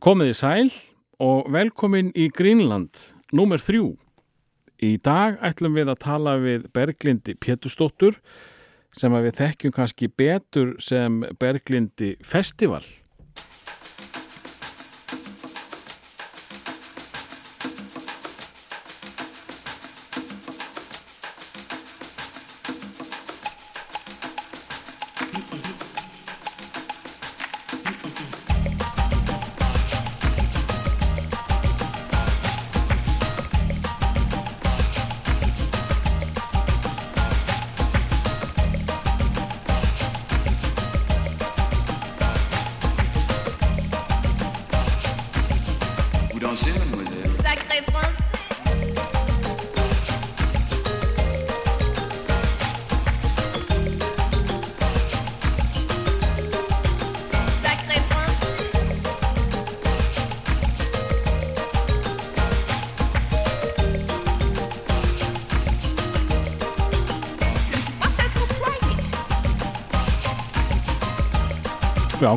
Komið í sæl og velkomin í Greenland, númer þrjú. Í dag ætlum við að tala við Berglindi Pétustóttur sem að við þekkjum kannski betur sem Berglindi Festival.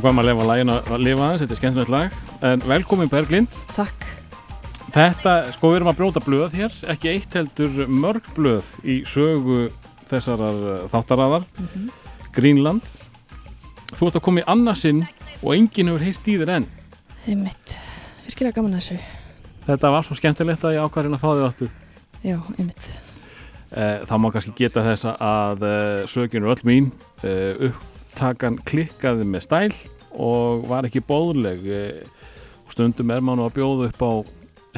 Við ákvæmum að lefa lægin að lifa aðeins, þetta er skemmtilegt lag. En velkomin Berglind. Takk. Þetta, sko við erum að brjóta blöð hér, ekki eitt heldur mörg blöð í sögu þessarar eh, þáttaraðar, Greenland. Þú ert að koma í annarsinn og enginn hefur heyrt í þér enn. Einmitt. Virkilega gaman að þessu. Þetta var svo skemmtilegt að ég ákvæðin að fá þig áttu. Já, einmitt. Eh, þá má kannski geta þess að uh, sögin er öll mín uh, upptakan klikkaði með stæl og var ekki bóðleg uh, stundum er maður að bjóða upp á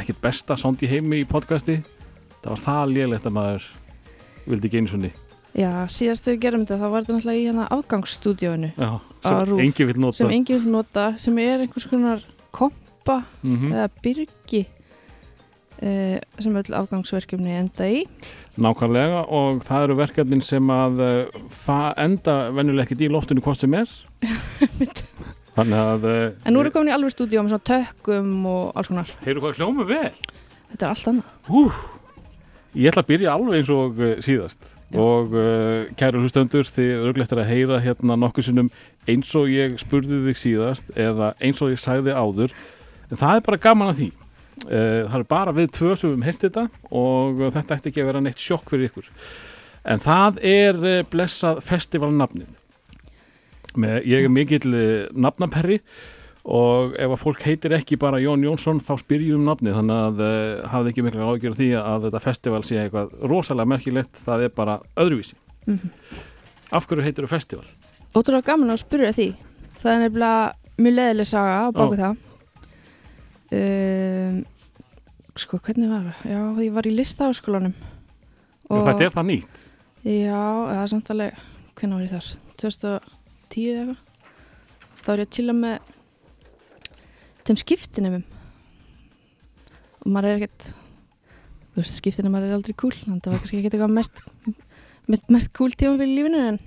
ekkert besta sound í heimi í podcasti. Það var það lélegt að maður vildi ekki einu svonni Já, síðast þegar við gerum þetta þá var þetta náttúrulega í hérna Á sem engi vil nota. sem vil nota, sem er einhvers konar kompa mm eða byrgi uh, sem öll afgangsverkefni enda í. nákvæmlega og það eru verkefnin sem að uh, enda venjuleg ekkert í loftinu hvort sem er þannig að uh, En nú erum við komin í alveg stúdíó með svona tökkum og alls konar. heyrðu hvað hljóma vel Þetta er allt annað. Ég ætla að byrja alveg eins og síðast Já. og kæru hlustöndur þið örglegt er að heyra hérna nokkuð sinnum eins og ég spurði þig síðast eða eins og ég sagði áður en það er bara gaman að því uh, það er bara við tvö sem við um heyrst þetta og uh, þetta ætti ekki að vera neitt sjokk fyrir ykkur. En það er uh, blessað festivalnafnið. Með, ég er mikill nafnaperri og ef að fólk heitir ekki bara Jón Jónsson þá spyrjum um nafni þannig að uh, hafði ekki mikla ágjör því að þetta festival sé eitthvað rosalega merkilegt. Það er bara öðruvísi. Mm af hverju heitir þú festival? Ótrúlega gaman að spyrja því. Það er nefnilega mjög leðileg saga á baku það. Um, sko, hvernig var það? Já, ég var í listaháskólanum. Og... Þetta er það nýtt Já, það er samt alveg, hvernig var ég þar? 2010 eða eitthvað. Þá var ég að chilla með þeim skiptinemum. Og maður er ekkert, þú veist, skiptinemar er aldrei cool, þannig að það var kannski ekkert eitthvað mest, mest, mest cool tímabil í lífinu, en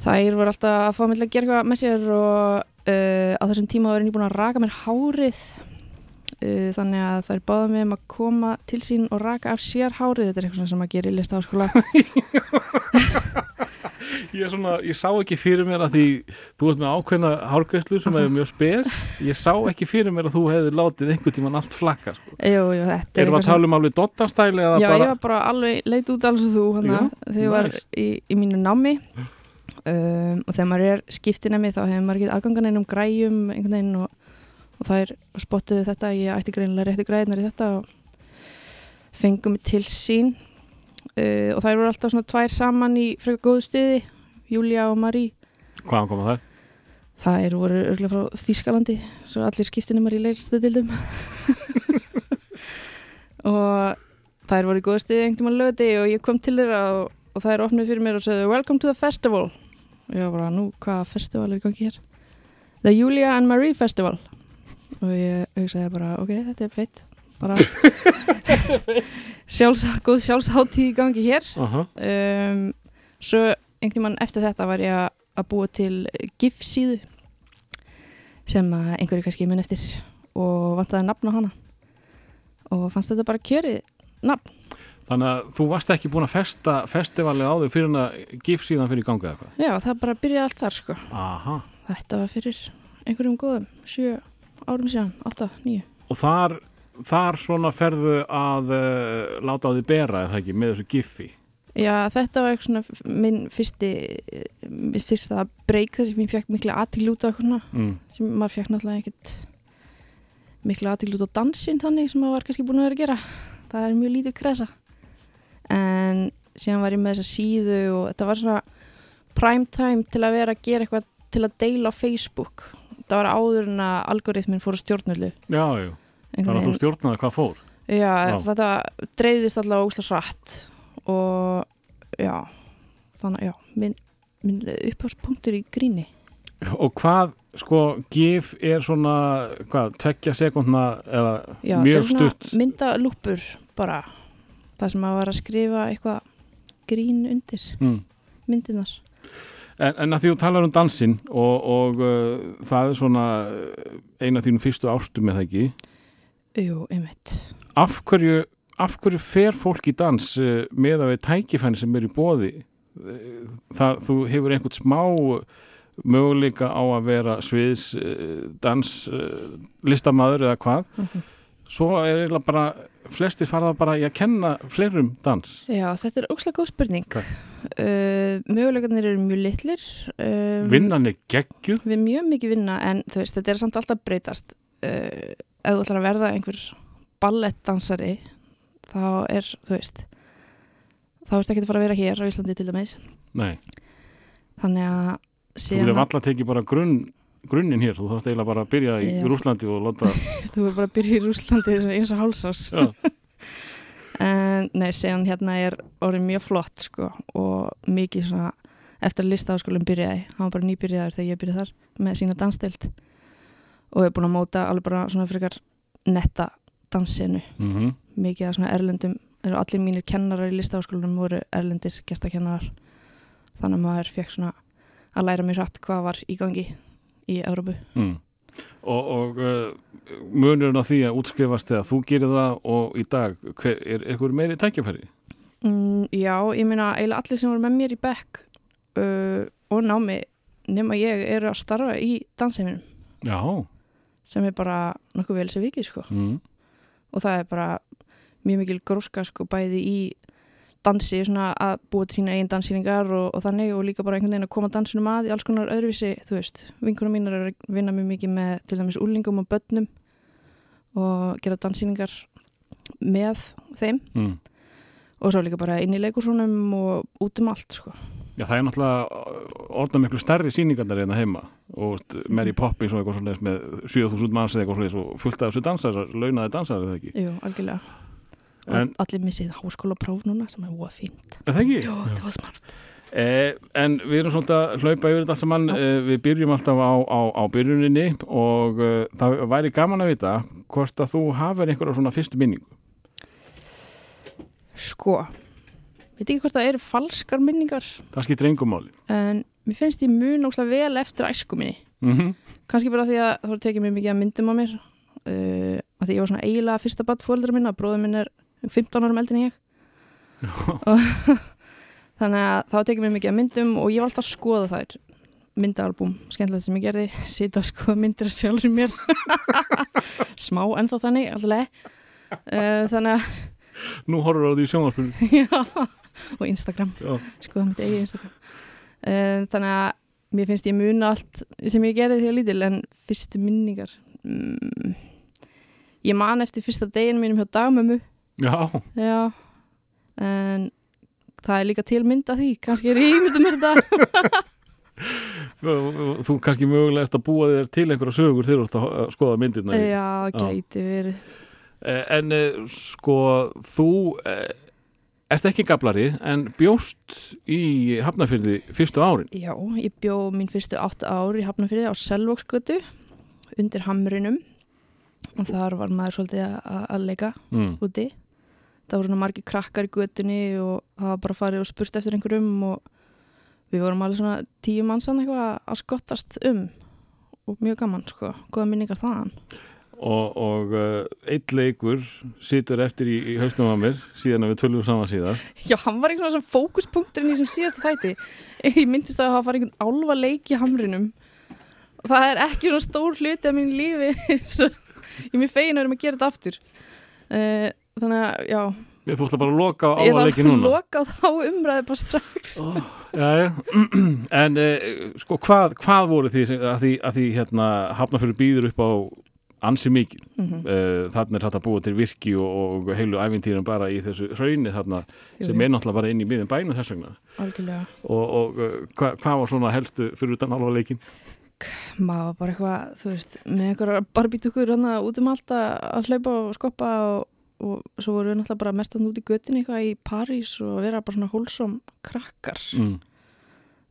þær voru alltaf að fá mig til að gera eitthvað með sér og uh, á þessum tíma var ég búin að raka mér hárið. Uh, þannig að þær báða mig um að koma til sín og raka af sér hárið. Þetta er eitthvað sem að gera í lista áskóla ég, er svona, ég sá ekki fyrir mér að því þú ert með ákveðna hárgreyslu sem er mjög spes. Ég sá ekki fyrir mér að þú hefði látið einhvern tíman allt flakka sko. Er Erum við að tala um alveg dottastæli eða Já, bara ég var bara alveg leit út alls og þú hana, Já, þegar ég var í, í mínu námi um, og þegar maður er skiptinemi þá hefur maður ekki aðgangan einum græjum einhvern veginn og, og það er spottuðu þetta, ég ætti greinilega rétti græðinar í þetta og fengum til sín. Uh, og þær voru alltaf svona tvær saman í frekar góðu stuði, Júlia og Marí hvaðan koma það? þær voru örgulega frá Þýskalandi svo allir skiptinemar í leilstu dildum og þær voru í góðu stuði einhvern tímann lögði og ég kom til þeirra og, og þær opnuð fyrir mér og sagði Welcome to the festival og ég var bara, nú, hvaða festival er í gangi hér? The Julia and Marie Festival. Og ég hugsaði bara, ok, þetta er feitt bara. Sjálfs, góð sjálfsháttíð í gangi hér. Uh um, svo einhvern tímann eftir þetta var ég að- að búa til GIF síðu sem einhverju kannski mun eftir og vantaði nafn á hana. Og fannst þetta bara kjörið nafn Þannig að þú varst ekki búin að festa festivali á þau fyrir hann að gif síðan fyrir í gangi eða eitthvað. já það bara byrjaði allt þar sko Aha. þetta var fyrir einhverjum góðum sjö árum síðan, 8, 9 og þar, þar svona ferðu að uh, láta á því bera eða ekki með þessu giffi Já, þetta var eitthvað svona minn fyrsti minn fyrsta breyk þess að ég fekk mikla aðtíl út á eitthvað svona mm. sem maður fekk náttúrulega ekkert mikla aðtíl út á dansinn þannig sem maður var kannski búin að vera að gera það er mjög lítið kresa en síðan var ég með þessa síðu og þetta var svona prime time til að vera að gera eitthvað til að deila á Facebook. Það var áður en að algoritmin fór að stjórnullu. Já, já, þannig að þú stjórnaði hvað fór. Já, Já. þetta dreifðist allavega ósla hratt og já þannig, já, minn, minn uppháspunktur í gríni. Og hvað, sko, gif er svona, hvað, tvekja sekundna eða já, mjög stutt? myndalúpur bara það sem að var að skrifa eitthvað grín undir mm. myndinar En, en að því þú talar um dansinn og, og uh, það er svona uh, eina þínum fyrstu ástum með það ekki? Jú, einmitt. Af hverju, af hverju fer fólk í dans uh, með að við tækifæni sem er í bóði það, þú hefur einhvern smá möguleika á að vera sviðs uh, dans uh, listamæður eða hvað? Mhm. Svo er eiginlega bara flestir farða bara í að kenna fleirum dans. Já, þetta er ósla góð spurning. Uh, Möguleikarnir eru mjög litlir um, vinnan er geggjuð. Við mjög mikið vinna en veist, þetta er samt alltaf breytast. Uh, ef þú ætlar að verða einhver ballettdansari þá er, þú veist þá ert ekki að fara að vera hér á Íslandi til dæmis. Nei, þannig að þú hefur alltaf tekið bara grunn, grunnin hér, þú þarfst eiginlega bara að byrja í. Rúslandi og láta þú er bara að byrja í Rúslandi eins og- hálsás en nei, síðan hérna er orðið mjög flott sko og mikið svona eftir að listaháskólum byrjaði, hann var bara nýbyrjaður þegar ég byrjaði þar með sína dansdeild og er búin að móta alveg bara svona frekar netta dansinu. Mm mikið af svona erlendum allir mínir kennarar í listaháskólunum voru erlendir gestakennarar þannig að maður fekk svona að læra mér hratt hvað var í gangi í Európu mm. og, og uh, munurinn á því að útskrifast þegar þú gerir það og í dag hver, er eitthvað meiri tækjafæri mm, Já, ég meina eiginlega allir sem voru með mér í bekk uh, og námi nema ég eru að starfa í dansheiminum Já. Sem er bara nokkuð vel sem vikið sko. Mm. og það er bara mjög mikil gróska sko bæði í dansi svona að búa til sína eigin danssýningar og, og þannig og líka bara einhvern veginn að koma dansinum að í alls konar öðruvísi, þú veist. Vinkunum mínar er að vinna mjög mikið með til dæmis úlingum og börnum og gera danssýningar með þeim. Mm. og svo líka bara inn í leikursónum og út um allt sko. Já, það er náttúrulega orðað miklu stærri síningarnar en að heima og Mary Poppins og eitthvað svoleiðis með 7000 manns eða eitthvað svoleiðis og fullt af þessu dansar, launaði dansar eða ekki? Jú, algjörlega En- allir missið háskólapróf núna sem er óa fínt. Er það ekki? Jó, það var smart. Eh, en við erum svolítið að hlaupa yfir þetta allt saman, eh, við byrjum alltaf á, á, á byrjuninni og eh, það væri gaman að vita hvort að þú hafur einhverja svona fyrstu minningu. Sko, veit ekki hvort það eru falskar minningar. Það skiptir engum máli. en mér finnst ég mun óslega vel eftir æsku minni. Mm kannski bara því að það tekið mér mikið að myndum á mér. Uh, að því ég var svona eiginlega fyrsta badd fóreldra minna, bróður minn er 15 árum eldin ég. Þannig að það var tekið mér mikið myndum og ég var alltaf að skoða þær. Myndaalbúm, skemmtilegt sem ég gerði. Sita að skoða myndir sjálfur mér. Smá ennþá þannig alltaf uh, þannig að Nú horfur á því í sjónvarpinu. já, og Instagram. Já. skoða mitt eigið Instagram. Uh, þannig að mér finnst ég muna allt sem ég gerði að lítil en fyrstu minningar mm, ég man eftir fyrsta deginu mínum hjá dagmömmu Já, já en það er líka til mynd af því kannski er ég ímyndum mér þetta þú kannski mögulega ert að búa þér til einhverja sögur þegar þú ert að skoða myndirna. í. já, gæti verið Eh, En eh, sko, þú eh, ert ekki gablari en bjóst í Hafnafyrði fyrstu árin. já, ég bjó mín fyrstu átta ár í Hafnafyrði á Selvóksgötu undir Hamrinum og þar var maður svolítið að, að leika Mm. úti það voru margir krakkar í götunni og það var bara farið og spurt eftir einhverjum og við vorum alveg svona tíu mannsann eitthvað að skottast um. Og mjög gaman sko, góða minningar þaðan. Og, og uh, eitt leikur situr eftir í, í haustum á mér síðan að við tölum saman síðast. Já, hann var einhvern svona fókuspunkturinn í þessum síðasta þætti. Ég myndist að hafa farið einhvern álfa leik í hamrinum. Það er ekki svona stór hluti af mín lífi ég er mér fegin að vera með að gera þetta aftur. Uh, þannig að já. Þú ætla bara að loka á ég ætla að núna. loka á þá umræði bara strax. Já, já, en uh, sko hvað, hvað voru því að því, að því hérna hafnafyrir býður upp á ansi mikið? Mm uh, þarna er hægt að búa til virki og, og heilu æfintýrum bara í þessu hrauni þarna Jú, sem er náttúrulega bara inn í miðum bænum þess vegna. Algjörlega. Og, og uh, hva, hvað var svona helstu fyrir utan alva leikin var bara eitthvað, þú veist, með einhverjar barbítukur hann út um allt að hlaupa og skoppa og, og svo voru við náttúrulega bara mestan út í göttin eitthvað í París og vera bara svona hólsom krakkar. Mm.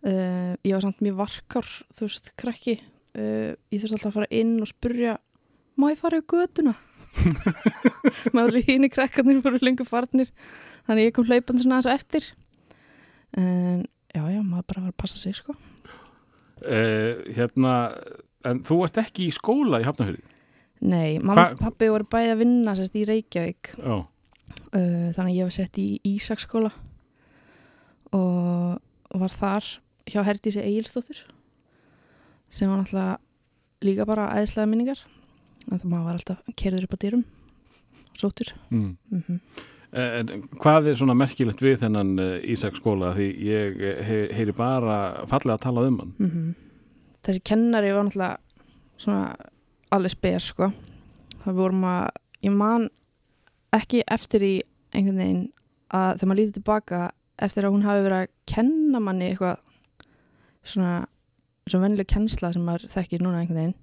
uh, ég var samt mjög varkar þú veist, krakki. Uh, ég þurfti alltaf að fara inn og spurja má ég fara í göttuna maður allir hínu krakkarnir voru lengur farnir þannig ég kom hlaupandi svona aðeins eftir. En já, já, maður bara var að passa sig sko. Uh, hérna en þú varst ekki í skóla í hafnafyrir Nei, mamma Hva- og pappi voru bæði að vinna sérst, í Reykjavík. Uh, þannig að ég var sett í Ísaksskóla og var þar hjá Herdísi Egilstóttur sem var náttúrulega líka bara æðislega minningar. En það maður var alltaf kerður upp á dyrum sóttur. Mm. mm En hvað er svona merkilegt við þennan uh, Ísak skóla því ég eh, he, heyri bara fallega að tala um hann. Mhm. Þessi kennari var náttúrulega svona alveg spes sko. Það vorum að, ég man ekki eftir í einhvern veginn að þegar maður lítið tilbaka eftir að hún hafi verið að kenna manni eitthvað svona svona vennileg kennsla sem maður þekkir núna einhvern veginn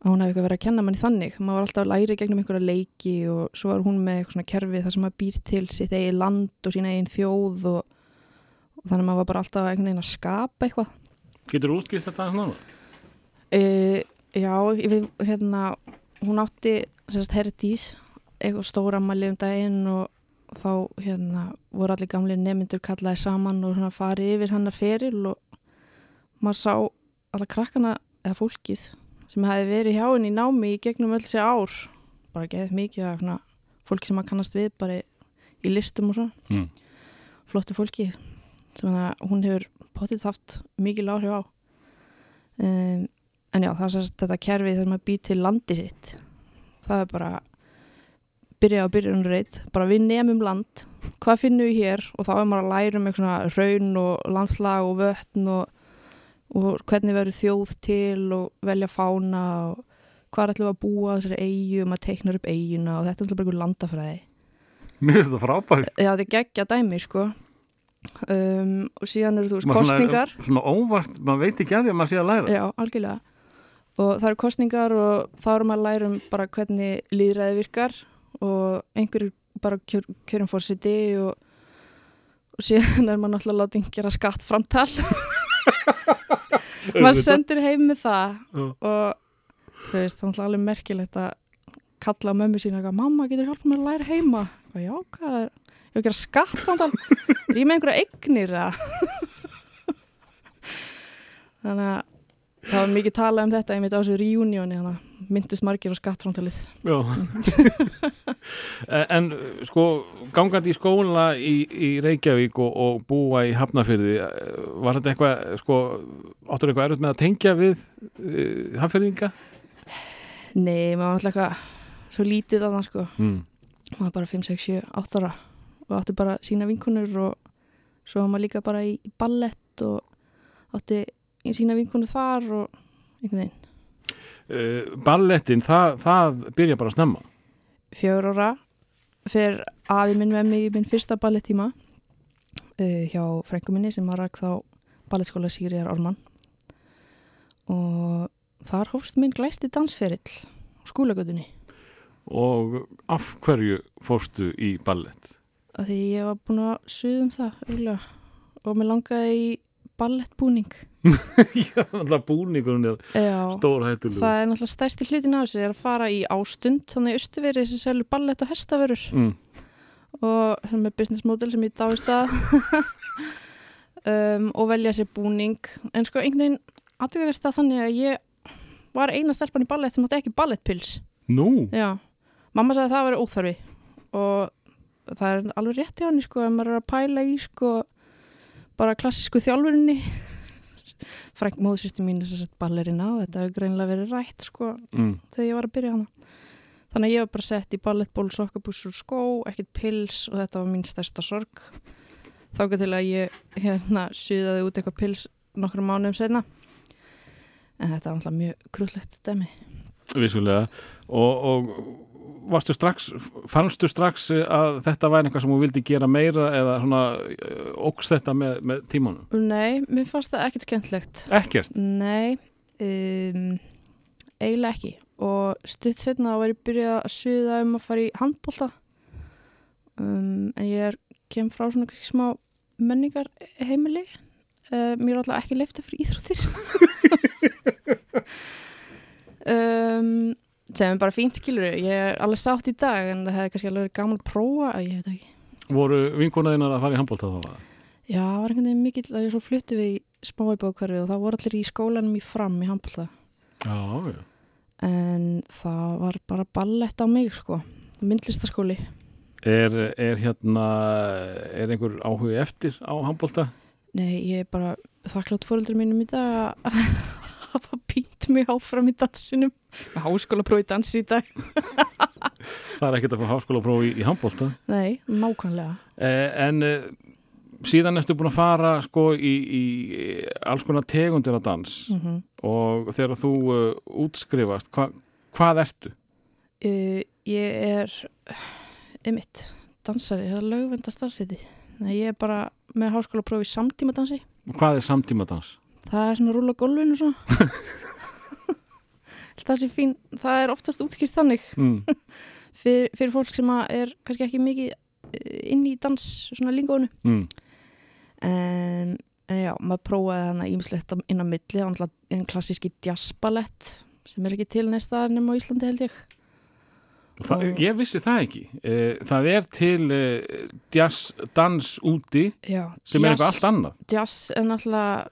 að hún hafi eitthvað verið að kenna manni þannig. Maður var alltaf að læri gegnum einhverja leiki og svo var hún með eitthvað svona kerfi þar sem maður býr til sitt eigin land og sína eigin þjóð og, og þannig að maður var bara alltaf einhvern veginn að skapa eitthvað. Getur þú útskýrt þetta aðeins nána? Uh, já, við, hérna, hún átti sérst Herdís, eitthvað stóra ammæli um daginn og þá hérna voru allir gamli nemyndur kallaði saman og svona farið yfir hennar feril og maður sá alla krakkana eða fólkið sem hefði verið hjá henni í námi í gegnum öll sér ár. Bara geðið mikið af svona fólki sem maður kannast við bara í listum og svona. Mm. flottu fólki sem að hún hefur potið haft mikil áhrif á. Um, en já, það er sérst þetta kerfi þegar maður býr til landi sitt. Það er bara byrja á byrjunum reitt, bara við nefnum land. Hvað finnum við hér? Og þá er maður að læra um eitthvað raun og landslag og vötn og, og hvernig verður þjóð til og velja fána og hvað ætlum við að búa þessari eigu og maður teiknar upp eiguna og þetta er alltaf bara einhver landafræði. Mér finnst þetta frábært. Já, þetta er geggja dæmi, sko. Um, og síðan eru þú veist kostningar. Svona, svona óvart, maður veit ekki að því að maður sé að læra. Já, algjörlega. Og það eru kostningar og þá erum að læra um bara hvernig líðræði virkar og einhverjur bara kjör, kjörum fórsiti og, og síðan er maður náttúrulega látið gera skatt framtal. maður sendur heim með það Já. og það er náttúrulega alveg merkilegt að kalla mömmu sína eitthvað, mamma getur hjálpað mér að læra heima og já, hvað er, ég vil gera skatt framtal er ég með einhverja eignir eða þannig að það var mikið talað um þetta einmitt á þessu reunioni þannig að myndist margir á skattframtalið. Já. En sko, gangandi í skóla í, í Reykjavík og, og búa í Hafnafyrði var þetta eitthvað, sko áttur eitthvað erfitt með að tengja við uh, Hafnfyrðinga? Nei, maður var alltaf eitthvað svo lítið að það sko. Mm. maður var bara 5, 6, 7, 8 ára. Og átti bara sína vinkunur og svo var maður líka bara í ballett og átti í sína vinkunur þar og einhvern veginn. Uh, ballettin, það, það byrja bara að snemma. Fjör ára fyrir afi minn með mig í minn fyrsta ballettíma uh, hjá frængu minni sem var ræk þá ballettskóla Sigriðar Orman og þar hófst minn glæsti dansferill á skólagötunni og af hverju fórstu í ballett? af því ég var búin að suðum það örgulega. og mér langaði í ballettbúning Já, alltaf búningurinn er Já, stór hættulega það er náttúrulega stærsti hlutin á þessu er að fara í ástund þannig austuverið sem selur ballett og hestaverur mm. og sem er business model sem ég dáist að um, og velja sér búning. En sko einhvern veginn aðtökast það þannig að ég var eina stelpan í ballett sem átti ekki ballettpils. Nú, já, mamma sagði að það væri óþarfi. Og það er alveg rétt hjá henni sko að maður er að pæla í sko bara klassísku þjálfurinni móðsýsti mín er að ballerina og þetta hefur greinlega verið rætt sko mm. þegar ég var að byrja hana. Þannig að ég var bara sett í ballettból, sokkabúsur, skó ekkert pils og þetta var mín stærsta sorg. Þáka til að ég hérna suðaði út eitthvað pils nokkrum mánuðum senna en þetta var alltaf mjög krúllegt dæmi. Vissulega. Og, og varstu strax fannstu strax að þetta væri eitthvað sem hún vildi gera meira eða svona uh, óks þetta með, með tímanum? Nei, mér fannst það ekkert skemmtlegt ekkert? Nei, um, eiginlega ekki. Og stutt setna þá var ég byrjað að suða um að fara í handbólta um, en ég er, kem frá svona smá menningar heimili uh, mér er alltaf ekki leifta fyrir íþróttir. Um, sem er bara fínt skilur ég er alveg sátt í dag en það hefði kannski alveg gaman að prófa að ég veit ekki. Voru vinkonaðinar að fara í handbólta þá Já, það var einhvern veginn mikill að ég svo fluttu við í smáibókverfi og það voru allir í skólanum í fram í handbólta já, já. En það var bara ballett á mig sko, myndlistaskóli Er, er hérna, er einhver áhugi eftir á handbólta? Nei, ég er bara þakklátt fóröldur mínum í dag að hafa pínt mig áfram í dansinum. Með háskóla prófi dansi í dag. Það er ekkert að fá háskóla prófi í, í handbólta. Nei, nákvæmlega. Eh, en eh, síðan ertu búin að fara sko í, í alls konar tegundir á dans. Mm og þegar þú uh, útskrifast, hva, hvað ertu? uh, Ég er emitt, dansari, það er lögvenda starfseti Nei, ég er bara með háskóla prófi í samtíma dansi Og hvað er samtímadans? Það er svona rúla gólfinu svona Það sé fín, það er oftast útskýrt þannig Mm. fyrir, fyrir fólk sem er kannski ekki mikið eh, inn í dans svona lingónu Mm. en, en já, maður prófaði þannig ímislegt inn á milli, en klassíski jazzballett sem er ekki til næsta nema á Íslandi held ég Þa, Og- ég vissi það ekki. Eh, Það er til eh, jazz dans úti já, sem er eitthvað allt annað. jazz er náttúrulega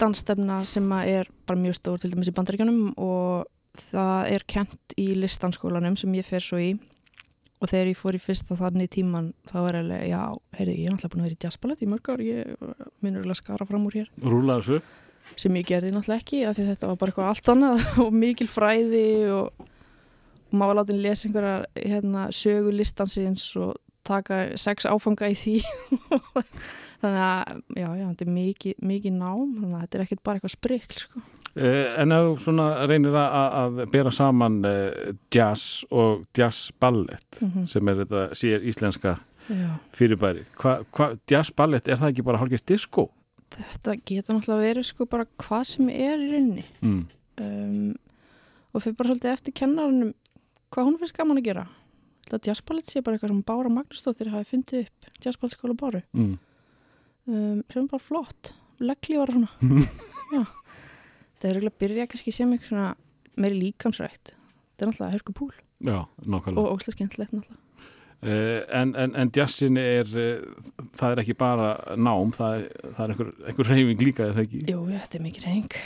dansstefna sem er bara mjög stór til dæmis í bandaríkjanum og það er kent í listanskólanum sem ég fer svo í. Og þegar ég fór í fyrsta þannig tíman þá er alveg, já, heyrði, ég er náttúrulega búin að vera í jazzballett í mörg ár, ég minnur að skara fram úr hér. Rúla þessu. sem ég gerði náttúrulega ekki af því þetta var bara eitthvað allt annað og mikil fræði og, og maður var látið að lesa einhverjar hérna, sögu listansins og taka sex áfanga í því þannig að já, já, þetta er mikið, mikið nám þannig að þetta er ekkert bara eitthvað sprikl sko. Eh, En ef þú svona reynir að, að bera saman eh, jazz og jazz ballett Mhm. sem er þetta sér íslenska já. fyrirbæri. Hva, hva, jazz ballett, er það ekki bara hálfgeist disco? þetta geta náttúrulega verið sko bara hvað sem er í rauninni Mm. um, og fyrir bara svolítið eftir kennarunum hvað hún finnst gaman að gera þetta jazzballett sé bara eitthvað sem Bára Magnúsdóttir hafi fundið upp jazzballettskóla Báru Mm. Um, er bara flott. Legglífar og svona. Það er eiginlega að byrja kannski sem eitthvað svona meiri líkamsrækt. Það er náttúrulega hörku púl Já, og óslega skemmtilegt náttúrulega. Uh, en, en, en jazzin er uh, það er ekki bara nám það er, það er einhver, einhver reyfing líka eða ekki? Jú, þetta er mikið reyning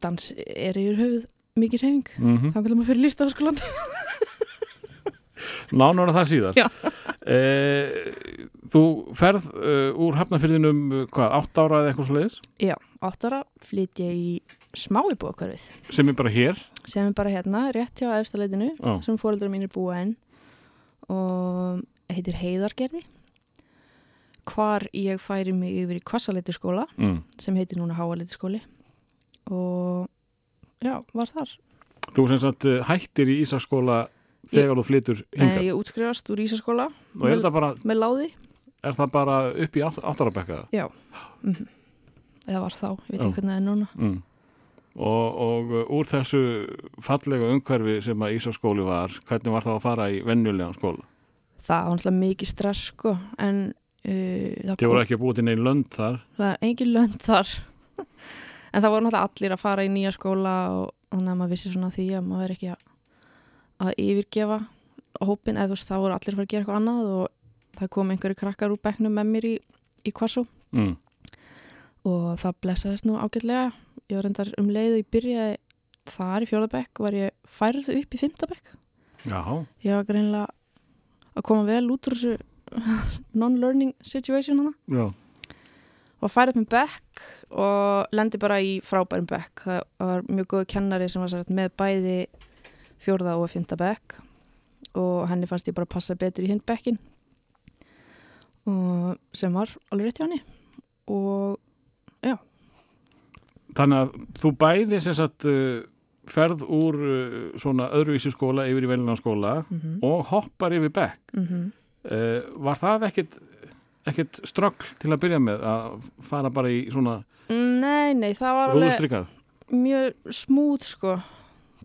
dans er yfir höfuð mikið reyning mm -hmm. þá kannski maður fyrir listaháskólan Nánar að það síðar. Eh, Þú ferð uh, úr hafnafyrðinum uh, hvað, átt ára eða eitthvað svo leiðis já, átt ára flyt ég í smái bókvarfið sem er bara hér? Sem er bara hérna, rétt hjá efstaleitinu sem fóreldrar mínir búa enn. Og heitir Heiðargerði. Hvar ég færi mig yfir í Kvassaleiti skóla mm. sem heitir núna Háaleiti skóli og já, var þar. Þú sem sagt hættir í Ísaskóla þegar þú flytur Nei, hingað? Ég útskrifast úr Ísaskóla það bara, með láði. Er það bara upp í átt, áttarabekka? Já, mm eða var þá, ég veit ekki hvernig það er núna. Mm. og, og uh, úr þessu fallega umhverfi sem að Ísaskóli var hvernig var það að fara í venjulegan skóla? Það var náttúrulega mikið stress sko en uh, það, voru ekki búið til neinn lönd þar? Það er engin lönd þar. En það voru náttúrulega allir að fara í nýja skóla og þannig að maður vissi svona því að maður er ekki að, að yfirgefa hópin eða þú veist það voru allir fara að gera eitthvað annað og það kom einhverju krakkar úr bekknum með mér í, í Kvassó mm. og það blessaðist nú ágætlega. Ég var reyndar um leið og ég byrjaði þar í fjórðabekk var ég færð upp í fymtabekk ég var greinlega að koma vel út úr þessu non-learning situation hana. Já. Og var færið með bekk og lendi bara í frábærum bekk. Það var mjög góð kennari sem var sagt, með bæði fjórða og fymta bekk. Og henni fannst ég bara passa betur í hinn bekkin. Og sem var alveg rétt hjá henni. Og Þannig að þú bæði sem sagt uh, ferð úr uh, svona öðruvísi skóla yfir í velina skóla mm og hoppar yfir bekk. -hmm. Uh, var það ekkit, ekkit ströggl til að byrja með að fara bara í svona Nei, nei, það var alveg mjög smúð sko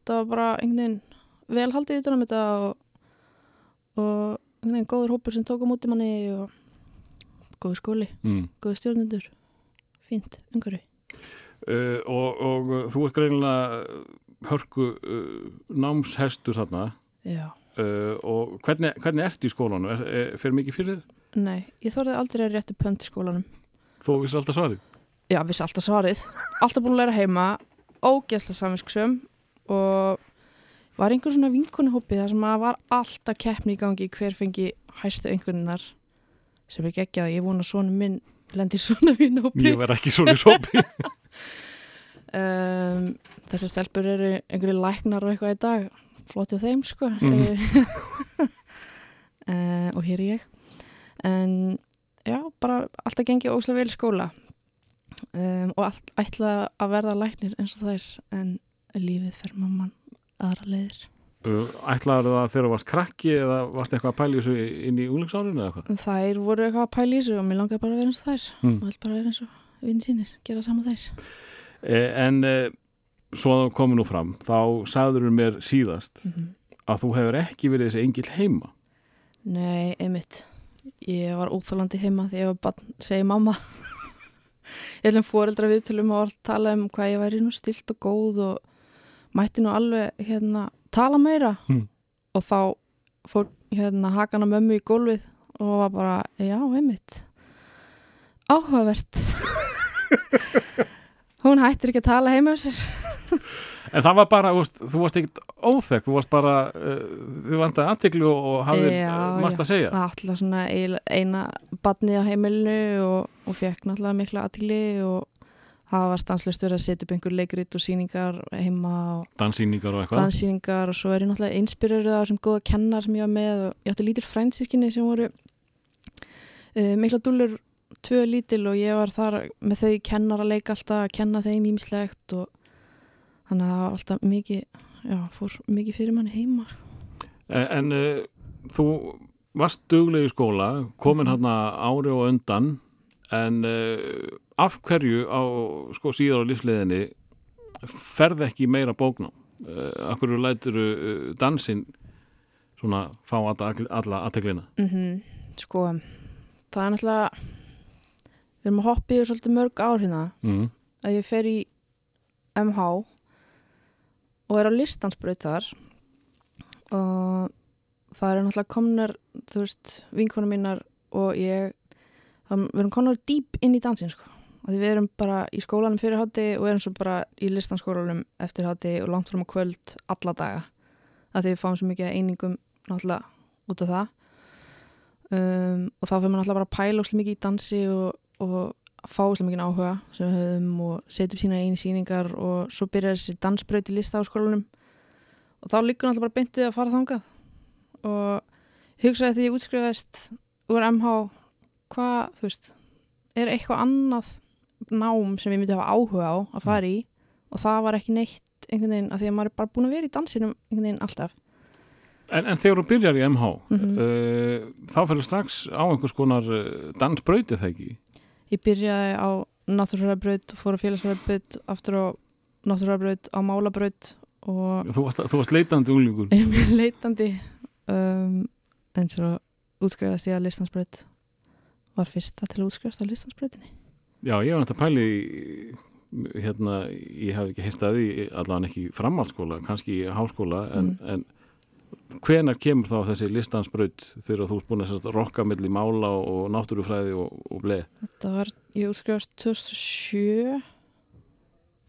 það var bara einhvern veginn vel haldið utan um þetta og, og einhvern veginn góður hópur sem tók á móti manni og góður skóli, Mm. góður stjórnendur fínt, umhverfi Uh, og, og uh, þú ert greinilega hörku uh, námshestur þarna uh, og hvernig, hvernig ertu í skólanum? Er, er, fer mikið fyrir þið? Nei, ég þorði aldrei að rétti pönt í skólanum Þú vissi alltaf svarið? Já, vissi alltaf svarið alltaf búin að læra heima ógeðsla saminsksum og var einhver svona vinkunihópi þar sem að var alltaf keppni í gangi hver fengi hæstu einhverjunar sem er geggjað. Að ég vona svona minn lendi svona vinahópi. Ég verð ekki svona sopi um, þessar stelpur eru einhverju læknar og eitthvað í dag. Flottið þeim sko. Mm. uh, og hér er ég. En já, bara alltaf gengið óslega vel skóla. Um, og all, ætla að verða læknir eins og þær en lífið fer mamman aðra leiðir Ætlaður það þegar þú varst krakki eða varst eitthvað að pæla í þessu inn í úlingsárinu eða eitthvað? þær voru eitthvað að pæla í þessu og mér langaði bara að vera eins og þær Mm. og ætla bara að vera eins og vinn sínir, gera saman þær Eh, en eh, svo að það komi nú fram þá sagður mér síðast mm að þú hefur ekki verið þessi engil heima Nei, einmitt. Ég var óþálandi heima þegar ég var barn, segi mamma. ég ætlum fóreldra við til um að tala um hvað ég væri nú stilt og góð og mætti nú alveg hérna tala meira Hmm. og þá fór hérna hakana mömmu í gólfið og var bara, já, einmitt. Áhugavert. Hún hættir ekki að tala heima um sér. En það var bara, þú varst, þú varst ekkert óþekk, þú varst bara, þú vantaði aðtekli og, og hafðir Já, uh, margt að segja. Alltaf svona eina badnið á heimilinu og, og fekk náttúrulega mikla aðtíli og var stanslust verið að setja upp einhver leikrit og síningar heima og Dansýningar og eitthvað. danssýningar og svo er ég náttúrulega einspyrur af þessum góða kennar sem ég var með og ég átti lítil frændsískinni sem voru uh, mikla dúllur tvö lítil og ég var þar með þau kennar að leika alltaf að kenna þeim ímislegt og þannig að það var alltaf mikið já, fór mikið fyrir manni heima En, en uh, þú varst dugleg í skóla, komin hérna ári og undan, en uh, af hverju á sko síðar á lífsleðinni ferð ekki meira bóknám? Uh, af hverju lætur uh, dansinn svona fá alla, aðteklina? mm Sko, það er náttúrulega við erum að hoppa yfir svolítið mörg ár hérna Mm. að ég fer í MH og er á listansbraut þar og það eru náttúrulega komnar þú veist, vinkonum mínar og ég við erum komnar dýp inn í dansin sko því við erum bara í skólanum fyrir hátti og erum svo bara í listanskólanum eftir hátti og langt fram á kvöld alla daga. Að því við fáum svo mikið einingum náttúrulega út af það. Um, og þá fyrir maður náttúrulega bara að pæla óslega mikið í dansi og, og fá óslega mikið áhuga sem við höfum og setja upp sína einu síningar og svo byrjar þessi dansbraut í listaháskólanum. Og þá liggur náttúrulega bara beintið að fara þangað. Og hugsaði því ég útskrifaðist úr MH hvað, þú veist er eitthvað annað nám sem ég myndi hafa áhuga á að fara í og það var ekki neitt einhvern veginn að því að maður er bara búin að vera í dansinum einhvern veginn alltaf En, en þegar þú byrjar í MH, Mhm. uh, þá fyrir strax á einhvers konar uh, dansbrauti það ekki? Ég byrjaði á náttúrfræðabraut, fór á félagsfræðabraut, aftur á náttúrfræðabraut, á málabraut og Þú varst, þú varst leitandi unglingur. er mjög leitandi um, en svo útskrifast ég að listansbraut var fyrsta til að útskrifast á listansbrautinni. Já, ég var náttúrulega pæli í- hérna, ég hef ekki heyrt að því allavega ekki í framhaldsskóla, kannski háskóla en, Mhm. en hvenar kemur þá þessi listansbraut þegar þú ert búin að rokka milli mála og náttúrufræði og, og bleið? Þetta var, ég útskrifast 2007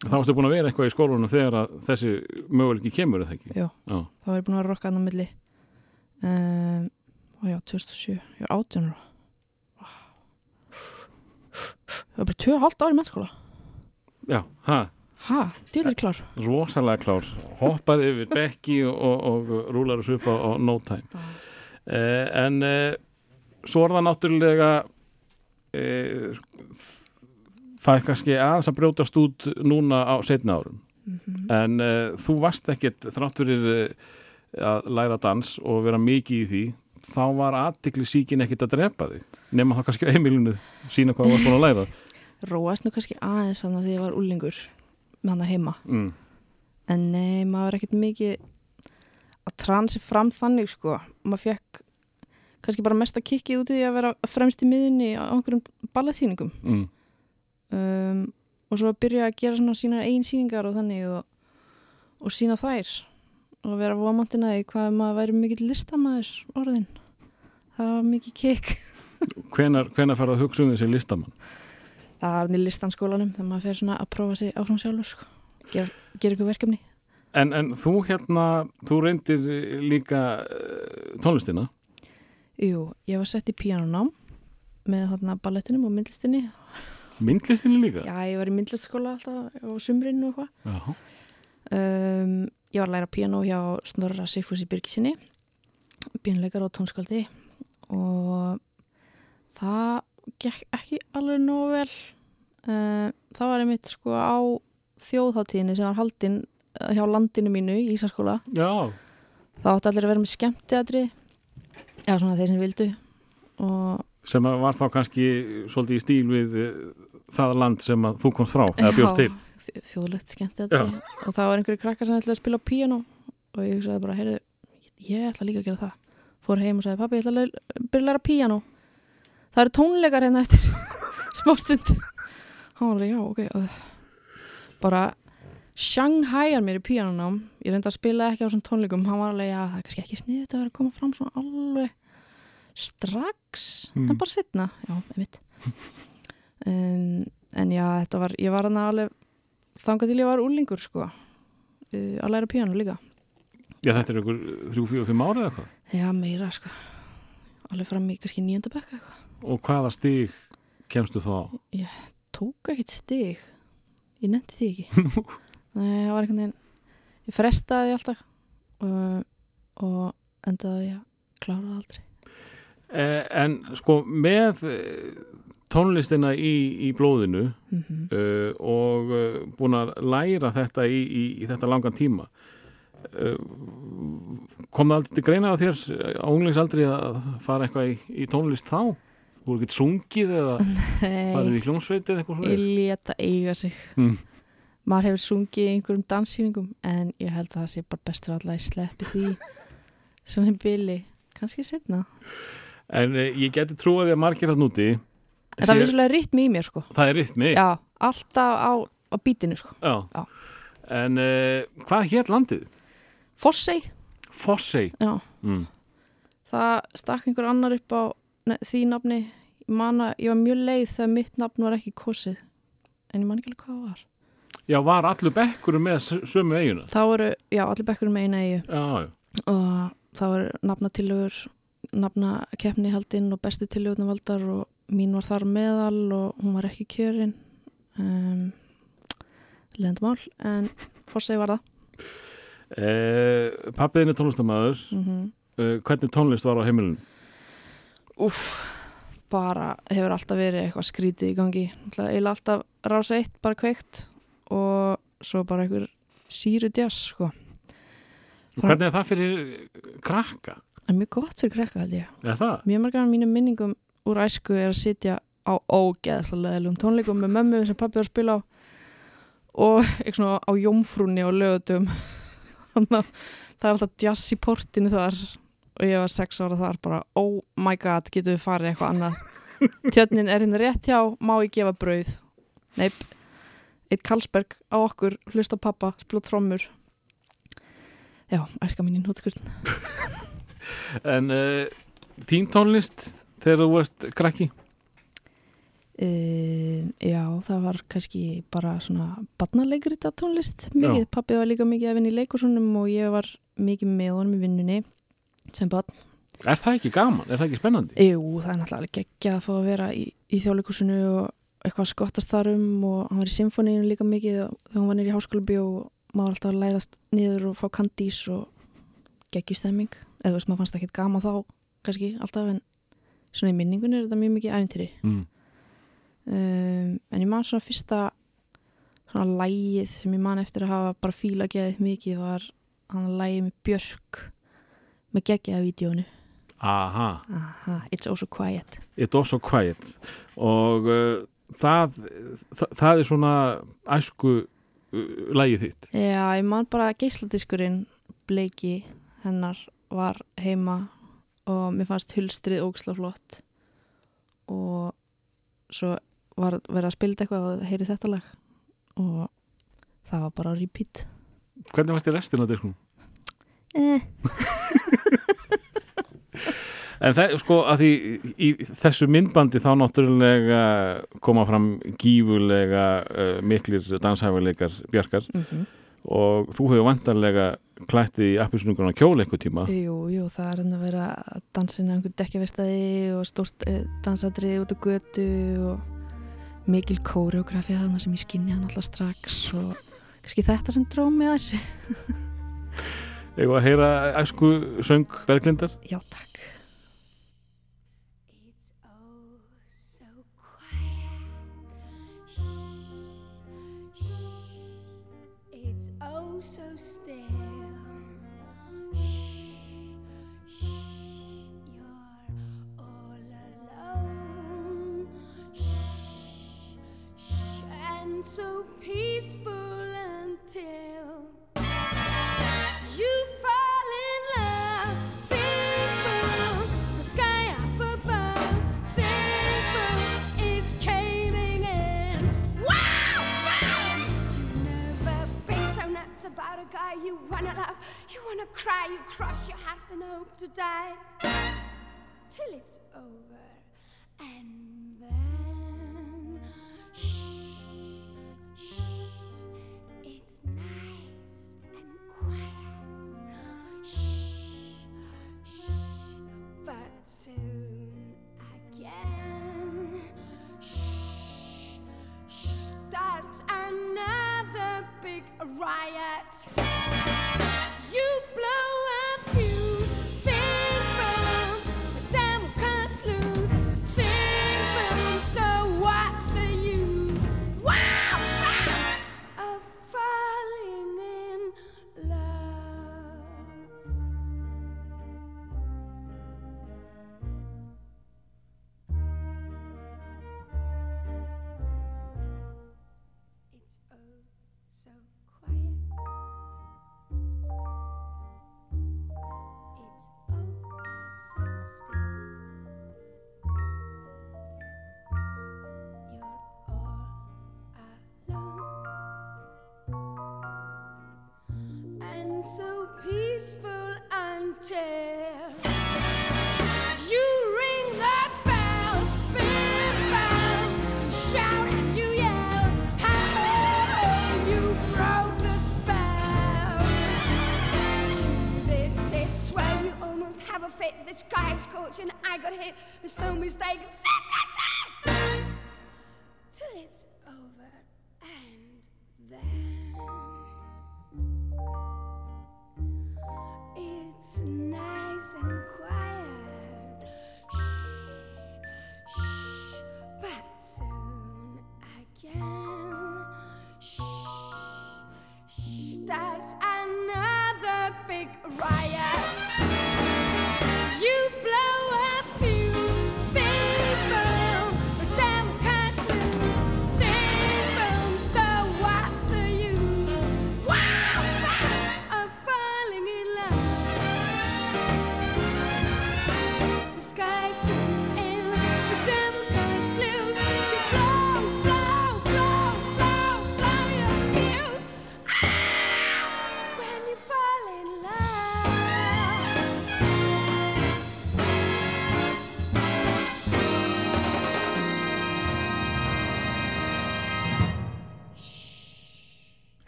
Þá ertu búin að vera eitthvað í skólanum þegar þessi möguleiki kemur eða ekki? Já. Já. þá var ég búin að rokka annar milli um, og já, 2007 ég var 18 ára það var bara 2,5 ári mennskóla. Já, ha, ha, djúlega klár. Rosalega klár. Hoppar yfir bekki og, og, og rúlar þessu upp á, á no time. Uh, en uh, svo er það náttúrulega uh, það er kannski aðeins að brjótast út núna á setna árum. En uh, þú varst ekkit þrátt fyrir uh, að læra dans og vera mikið í því þá var aðtikli síkin ekkit að drepa þig nema þá kannski á heimilinu sína hvað varst búin að læra. Róast nú kannski aðeins þannig að því ég var úlingur með hana heima. Mm. en nei, maður var ekkert mikið að transi fram þannig sko. Maður fekk kannski bara mesta kikkið út í því að vera fremst í miðunni á einhverjum balletýningum Mm. um, og svo að byrja að gera svona sína einn síningar og þannig og, og sína þær og vera vomantin að því hvað maður væri mikill listamæður orðin. Það var mikið kikk. Hvenar, hvenar fer að hugsa um þessi listamann? Það var í listanskólanum þegar maður fer svona að prófa sig áfram sjálfur sko. gera, gera ykkur verkefni. En, en þú hérna, þú reyndir líka uh, tónlistina? Jú, ég var sett í píanonám með þarna ballettinum og myndlistinni. Myndlistinni líka? Já, ég var í myndlistskóla alltaf á sumrinu og eitthvað. Um, Ég var að læra píanó hjá Snorra Sigfúsi Birgisinni píanleikar og tónskaldi og það gekk ekki alveg nógu vel. Uh, það var einmitt sko á þjóðháttíðinni sem var haldin eh, hjá landinu mínu í Ísarskóla Já, það átti allir að vera með skemmtiatri já svona þeir sem vildu og sem var þá kannski svolítið í stíl við uh, það land sem þú komst frá eða bjóst til þjóðlegt skemmtiatri og það var einhverju krakkar sem ætlaði að spila á píanó og ég hugsaði bara, heyrðu ég ætla líka að gera það. Fór heim og sagði, pappi, ég ætla að byrja að læra píanó. Það eru tónleikar hérna eftir smástund. Hann var alveg, já, ok bara Shanghaiar mér í píanónám. Ég reyndi að spila ekki á þessum tónleikum. Hann var alveg, já, það er kannski ekki sniðið að vera að koma fram svona alveg strax Mm. en bara setna, já, einmitt. Um, en já, þetta var ég var alveg þangað til ég var úlingur sko. Uh, að læra píanó líka. Já, þetta er fjóðu, fimm ára eða eitthvað? Já, meira sko. Alveg fram í kannski nýjönda bekka eitthvað. Og hvaða stig kemstu þá? Á? tók ekkert stig. Ég nefndi því ekki. Nei, það var einhvern veginn ég frestaði alltaf og, og endaði ég að klára það aldrei. Eh, en sko með tónlistina í, í blóðinu mm -hmm. uh, og uh, búin að læra þetta í, í, í þetta langan tíma uh, kom það aldrei til greina á þér á unglingsaldri að fara eitthvað í, í tónlist þá? Þú voru ekkert sungið eða farið í hljómsveit eða eitthvað ég leta eiga sig Mm. maður hefur sungið í einhverjum danssýningum en ég held að það sé bara best fyrir alla að sleppi því svona bili, kannski setna En uh, ég geti trúið að margir að núti en það er vissulega rytmi í mér sko það er rytmi já, alltaf á, á bítinu sko Já. Já. En uh, hvað hér landið? Fossey, Fossey já, mm. það stakk einhver annar upp á því nafni ég man að ég var mjög leið þegar mitt nafn var ekki kosið en ég man ekki alveg hvað það var Já, var allur bekkur með sömu eiguna? þá voru, já, allir bekkur með eina eigu Já, já. og það voru nafnatilögur nafnakeppni haldinn og bestu tilögurna valdar og mín var þar meðal og hún var ekki kjörin um, lendmál en fórsegi var það Eh, Pappiðin er tónlistamæður mm -hmm. eh, Hvernig tónlist var á heimilinu? Úff, bara hefur alltaf verið eitthvað skrítið í gangi eiginlega alltaf rása eitt bara kveikt og svo bara einhver síru djass sko Hvernig er það fyrir krakka? En mjög gott fyrir krekka held ég. Er það? mjög margar af mínum minningum úr æsku er að sitja á ógeðslega tónleikum með mömmu sem pappi var að spila á og eitthvað svona á jómfrúni og lögutum þannig að það er alltaf jazz í portinu þar og ég var sex ára þar bara oh my god, getum við farið eitthvað annað? Tjötnin er hérna rétt hjá má ég gefa brauð? Neip, eitt Karlsberg á okkur hlusta pappa, spila trommur. Já, æska mín í nótskurðin En uh, þín tónlist þegar þú varst krakki? Uh, já, það var kannski bara svona barnalegrita tónlist mikið, Já. pappi var líka mikið að vinna í leikusunum og ég var mikið með honum í vinnunni sem barn. Er það ekki gaman? Er það ekki spennandi? Jú, það er náttúrulega alveg geggjað að fá að vera í, í þjóðleikusinu og eitthvað að skottast þar um og hann var í symfóníinu líka mikið þegar hann var nýri í háskóla bjó og maður alltaf lærast niður og fá kandís og geggjustemming eða þú veist, maður fannst ekki gama þá kannski alltaf en svona í minningunni er þetta mjög mikið æfintýri mm. um, en ég man svona fyrsta svona lægið sem ég man eftir að hafa bara fíla geðið mikið var hann lægið með Björk með geggjaða vídjónu aha, Aha, It's Also Quiet. It's Also Quiet. Og uh, það, það það er svona æsku uh, lægið þitt. Já, ég man bara að geisladiskurinn bleiki hennar var heima og mér fannst hulstrið ógislega flott og svo var verið að spila eitthvað og heyri þetta lag og það var bara á repeat hvernig varst þið restin af diskunum? eh. En það, sko, að því í þessu myndbandi þá náttúrulega koma fram gífulega uh, miklir danshæfileikar bjarkar mm -hmm. Og þú hefur vantarlega klættið í appisnungun á kjól eitthvað tíma. Jú, jú, það er hann að vera að á einhver dekkjavestæði og stórt eh, dansadrið út á götu og mikil kóreografía þarna sem ég skinni hann alltaf strax og kannski þetta sem dró mig að þessu Eða að heyra æsku söng Berglindar? Já, takk about a guy you wanna love. You wanna cry, you cross your heart and hope to die. Till it's over, and then big riot.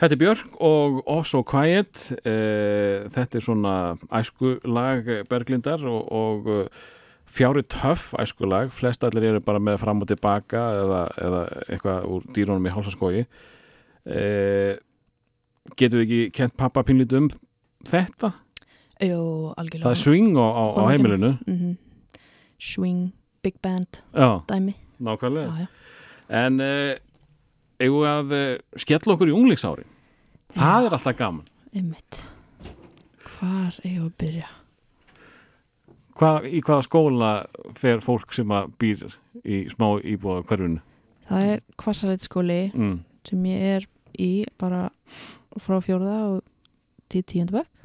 Þetta er Björk og Also Quiet uh, þetta er svona æsku lag Berglindar og, og uh, fjári töff æskulag, flest allir eru bara með fram og tilbaka eða, eða eitthvað úr dýrónum í hálsaskói e, getur við ekki kent pappa pínlít um þetta? Jú, algjörlega. Það er swing á, á, á heimilinu. Mhm. Swing, big band, Já, dæmi. Nákvæmlega. Já, já. En eigum við að skella okkur í unglingsári Það er alltaf gaman Einmitt Hvar eigum við að byrja? Hvað, Í hvaða skóla fer fólk sem að býr í smá íbúða hverfinu? Það er kvassarætt skóli Mm. sem ég er í bara frá fjórða og til tíundabökk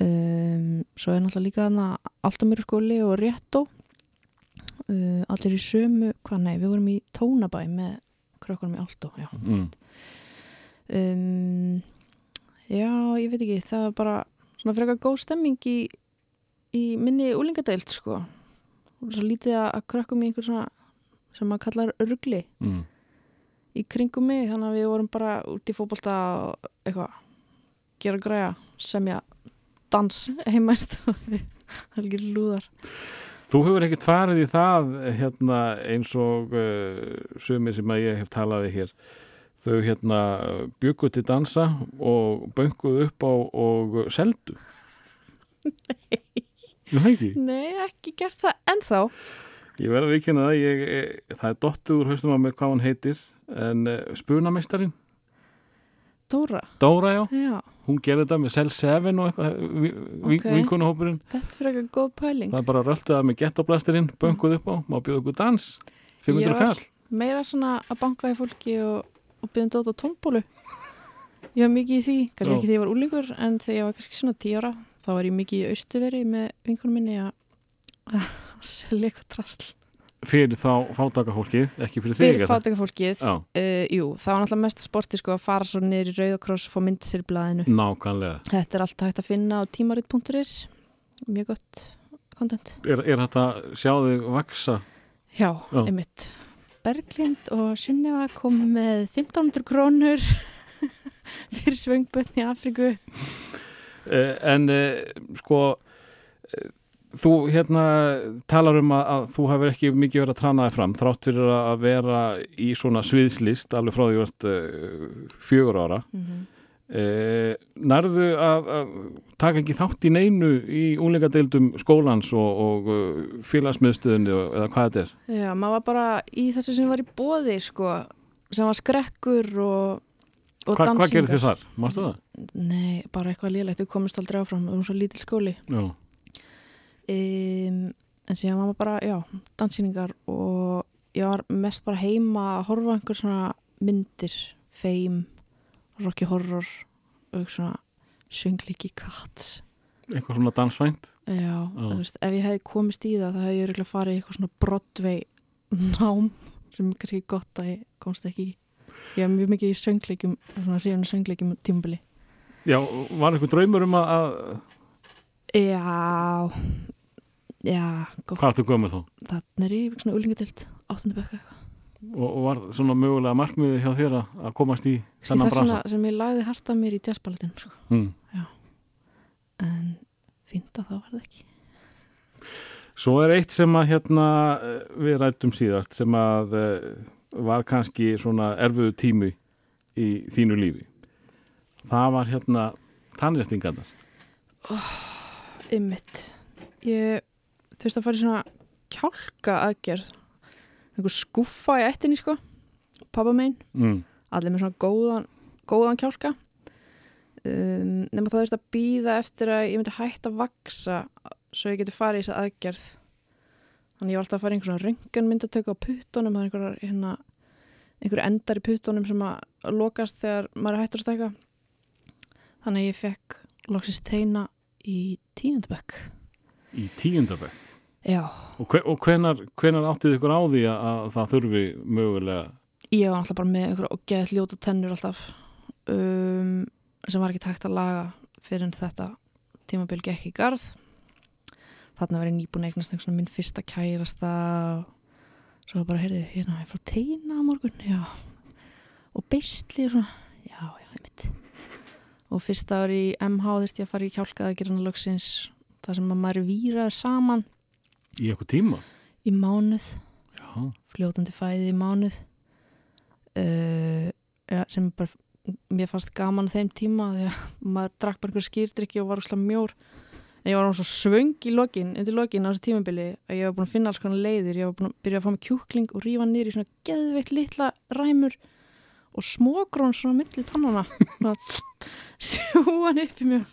um, svo er náttúrulega líka þarna Altamýru skóli og Réttó uh, allir í sömu hvað nei, við vorum í Tónabæ með krökkunum í Altó. Mm. Um, já, ég veit ekki það er bara svona frekar góð stemming í, í minni úlingadeild sko og svo lítið að, krökkum í einhver svona sem maður kallar örgli Mm. í kringum mig þannig að við vorum bara út í fótbolta og eitthvað gera græja, semja dans heimæst algjör lúðar Þú hefur ekkert farið í það hérna, eins og uh, sumir sem að ég hef talað við hér þau hérna byggu til dansa og bönguð upp á og seldu. Nei. Jú, ekki? Nei, ekki gert það ennþá. Ég verð að vikina það, ég, ég, það er dottu úr haustum á mér hvað hann heitir en uh, spunameistarin, Dóra, Dóra já, já, hún gerði þetta með Cell 7 og eitthvað, vi, vi, Ok. vinkunahópurinn, þetta er fyrir eitthvað góð pæling. Það er bara röltuða með gettoblastirinn, bönguð upp á, má bjóða ykkur dans, 500 Já. kall. meira svona að banka í fólki og, og byrjum dót á tómbólu ég var mikið í því, kannski ekki þegar ég var úlingur en þegar ég var kannski svona 10 ára þá var ég mikið í austuveri með vinkunum minni að selja eitthvað trasl Fyrir þá fátaka fólkið, ekki fyrir þig. fyrir er það? fátæka fólkið Já. uh, jú, það var náttúrulega mest sporti sko að fara svo í Rauðakross og fá myndið sér í blaðinu Nákvæmlega. þetta er allt hægt að finna á tímarit.is mjög gott content Er, er þetta að sjá þig vaksa? já, Já. einmitt Berglind og Sunneva kom með 1500 krónur fyrir svöngbötn í Afriku Eh, en eh, sko, eh, þú hérna talar um að, að þú hefur ekki mikið verið að tranaði fram, þrátt fyrir að vera í svona sviðslist, alveg frá því að þú ert fjögur ára. mm -hmm. Eh, nærðu að, að taka ekki þátt í neinu í úlingadeildum skólans og, og uh, félagsmiðstöðunni og- eða hvað þetta er? já, maður var bara í þessu sem var í bóði sko, sem var skrekkur og, og Hva, hvað gerir dansingar. þið þar? Mástu það? Nei, bara eitthvað lélegt, við komumst aldrei áfram við erum svo lítil skóli um, en síðan maður bara, já, dansýningar og ég var mest bara heima að horfa einhver svona myndir Fame, Rocky Horror og svona sönglíki Cats Eitthvað svona dansvænt? já, þú veist, ef ég hefði komist í það þá hefði ég örugglega farið í eitthvað svona Broadway nám sem er kannski gott að ég komst ekki í. Ég hef mjög mikið í söngleikjum svona hrifinu söngleikjum tímbili Já, var eitthvað draumur um að, já já, gott. Hvað ertu gömur þá? þannig er ég svona úlingadild áttundabökk eitthvað Og, og var svona mögulega markmiði hjá þér að- komast í er brasa? svona sem ég lagði harta mér í jazzballetin sko. Mm. en að það var það ekki Svo er eitt sem að hérna við rættum síðast sem að eh, var kannski svona erfuðu tími í þínu lífi. Það var hérna tannréttingarnar. ymmit ég þurfti að fara í svona kjálka aðgerð einhver skuffa í ættinni sko. Pappa megin, Mm. allir með svona góðan góðan kjálka. Um, nema það þurfti að býða eftir að ég myndi hætta að vaksa svo ég geti farið í þessa aðgerð. Þannig ég var alltaf að fara í einhver svona röngan myndatöku á puttunum það er einhver, hérna, einhver endar í puttunum sem að lokast þegar maður er hættur að stækka. Þannig ég fekk loksist teina í tíundabökk Í tíundabæk. Já, Og, hve, og hvenar, hvenar áttið ykkur á því að, að það þurfi mögulega ég var alltaf bara með einhver og geðt ljóta tennur alltaf um, sem var ekki takt að laga fyrir þetta tímabil gekk í garð. Þarna var ég nýbúin að eignast einhvern svona minn fyrsta kærasta og svo bara heyrði hérna, ég frá teina á morgun já, og beisli og svona, já, já, einmitt. Og fyrsta ári í MH þurfti ég að fara í kjálkaða að gera hana lögsins það sem að maður er víraður saman Í eitthvað tíma? í mánuð. Já. fljótandi fæði í mánuð. Uh, ja, sem bara mér fannst gaman þeim tíma því að maður drakk bara einhver skýrdrykki og var úrslega mjór. En ég var svo svöng í lokin undir lokin á þessu tímabili að ég var búin að finna alls konar leiðir. Ég var búin að byrja að fá mig kjúkling og rífa í svona geðveitt litla ræmur og smógrón svona milli tannana svona sjúan upp í mér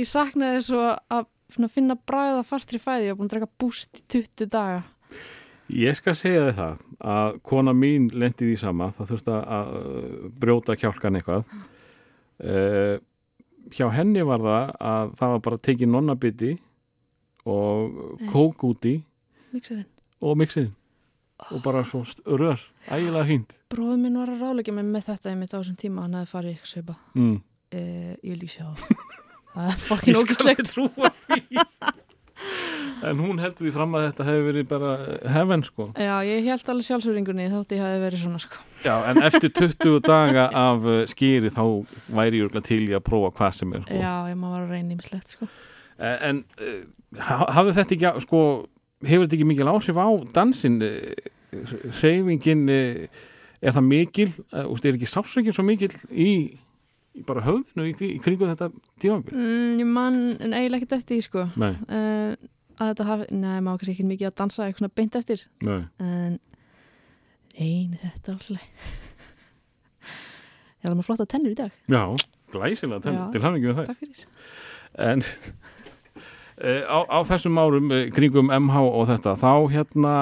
ég saknaði þess að svona finna bræða fastri fæði var búin að drekka búst í 20 daga Ég skal segja þið það að kona mín lendi því sama, það þurfti að brjóta kjálkan eitthvað. Uh, hjá henni var það að það var bara tekið nonnabiti og kók úti mixerinn og mixin og bara svo rör, ægilega fínt. Bróður minn var að ráleika mig með þetta einmitt á þessum tíma, hann hefði farið í eitthvað svipa. Mm. Uh, ég vil ekki sjá það. það er fokkin ógislegt. trúa því. en hún heldur því fram að þetta hefur verið bara heaven sko. Já, ég held alveg sjálfsöringunni þótt ég hefði verið svona sko. Já, en eftir 20 daga af uh, skýri þá væri ég til í að prófa hvað sem er sko. Já, ég að reyna ímislegt sko. Eh, En uh, ha- hafði þetta ekki, sko, hefur þetta ekki mikil áhrif á dansin, uh, hreyfingin, er það mikil, uh, úst, er ekki sásökin svo mikil í bara höfðinu í, í kringu þetta tímabil? Mm, ég man en eiginlega ekkert eftir því sko. Uh, að þetta hafi, neða, maður kannski ekki mikið að dansa eitthvað svona beint eftir. nei. En, neini, þetta alltaf. ég hafði maður flotta tennur í dag. Já, glæsilega, ten, Já. til hafingi með það. Takk fyrir. En uh, á, á þessum árum uh, kringum MH og þetta, þá hérna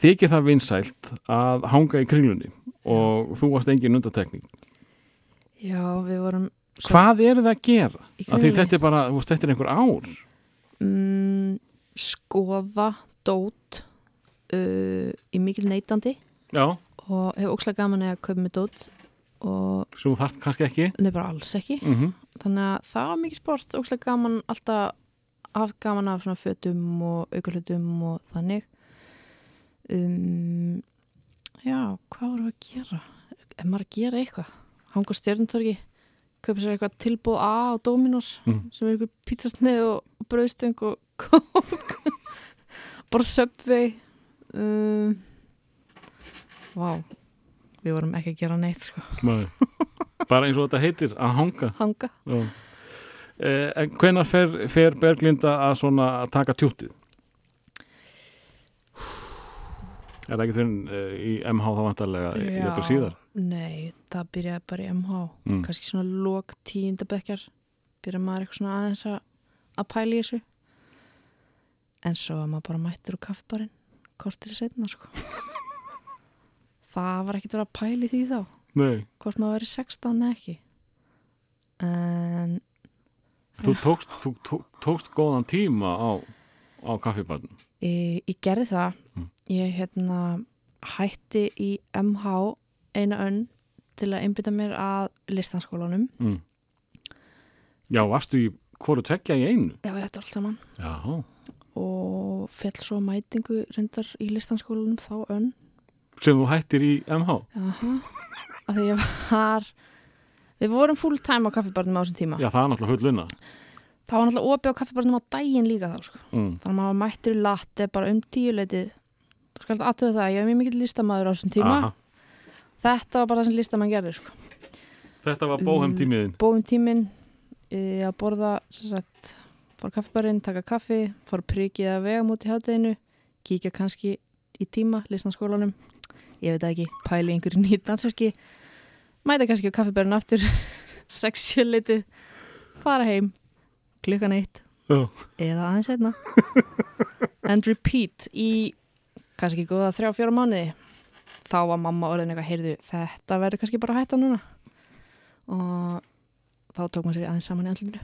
þykir það vinsælt að hanga í kringlunni og þú varst engin undatekning. Já, við vorum svo- Hvað eru það að gera? þetta er bara, þetta er einhver ár. mm, skoða dót uh, í mikil neytandi Já. og hefur ókslega gaman að kaupa með dót þú þarft kannski ekki. nefnir bara alls ekki Mm þannig að það var mikið sport, ókslega gaman alltaf haft gaman af svona fötum og aukurlutum og þannig um, já, hvað voru að gera ef maður að gera eitthvað hanga á stjörntorgi kaupa sér eitthvað tilbúð A á Dominos Mm. sem er eitthvað pizzasneið og, brauðstöng og kók bara Subway um, Vá við vorum ekki að gera neitt sko. Bara eins og þetta heitir, að hanga. hanga Já. Eh, en hvenær fer, fer Berglinda að svona að taka tjútið? Er það ekki þinn uh, í MH þá vantarlega í eitthvað síðar? Nei, það byrjaði bara í MH Mm. kannski svona lók tíundabekkjar byrjaði maður eitthvað svona aðeins að, að pæla í þessu en svo var maður bara mættur úr kaffibarinn kortir setna sko það var ekkert verið að pæla í því þá Nei. hvort maður verið 16 eða ekki en Þú tókst, þú tók, tókst góðan tíma á, á kaffibarnum. ég, ég gerði það Mm. ég hérna hætti í MH eina önn til að einbytta mér að listanskólanum Mm. Já, varstu í hvoru tekja í einu? já, þetta var allt saman Já. og fell svo mætingu reyndar í listanskólanum þá önn Sem þú hættir í MH? Aha. að því ég var við vorum full time á kaffibarnum á þessum tíma Já, það er náttúrulega full vinna. það var náttúrulega opið á kaffibarnum á daginn líka þá sko. Mm. þannig að maður mættur í latte bara um tíuleitið þú skalt aðtöðu það, ég hef mjög mikill listamaður á þessum tíma Aha. Þetta var bara það sem listamann gerður sko. Þetta var bóhem tímiðin. bóum tíminn e, að borða sagt, fór kaffibarinn, taka kaffi fór prikið að vega múti hátteginu kíkja kannski í tíma listanskólanum, ég veit ekki pæli einhverju nýtt dansverki mæta kannski á kaffibarinn aftur sexualitið fara heim klukkan eitt Já. eða aðeins einna and repeat í kannski góða þrjá fjóra mánuði þá var mamma orðin eitthvað heyrðu þetta verður kannski bara að hætta núna. Og þá tók maður sér aðeins saman í andlundu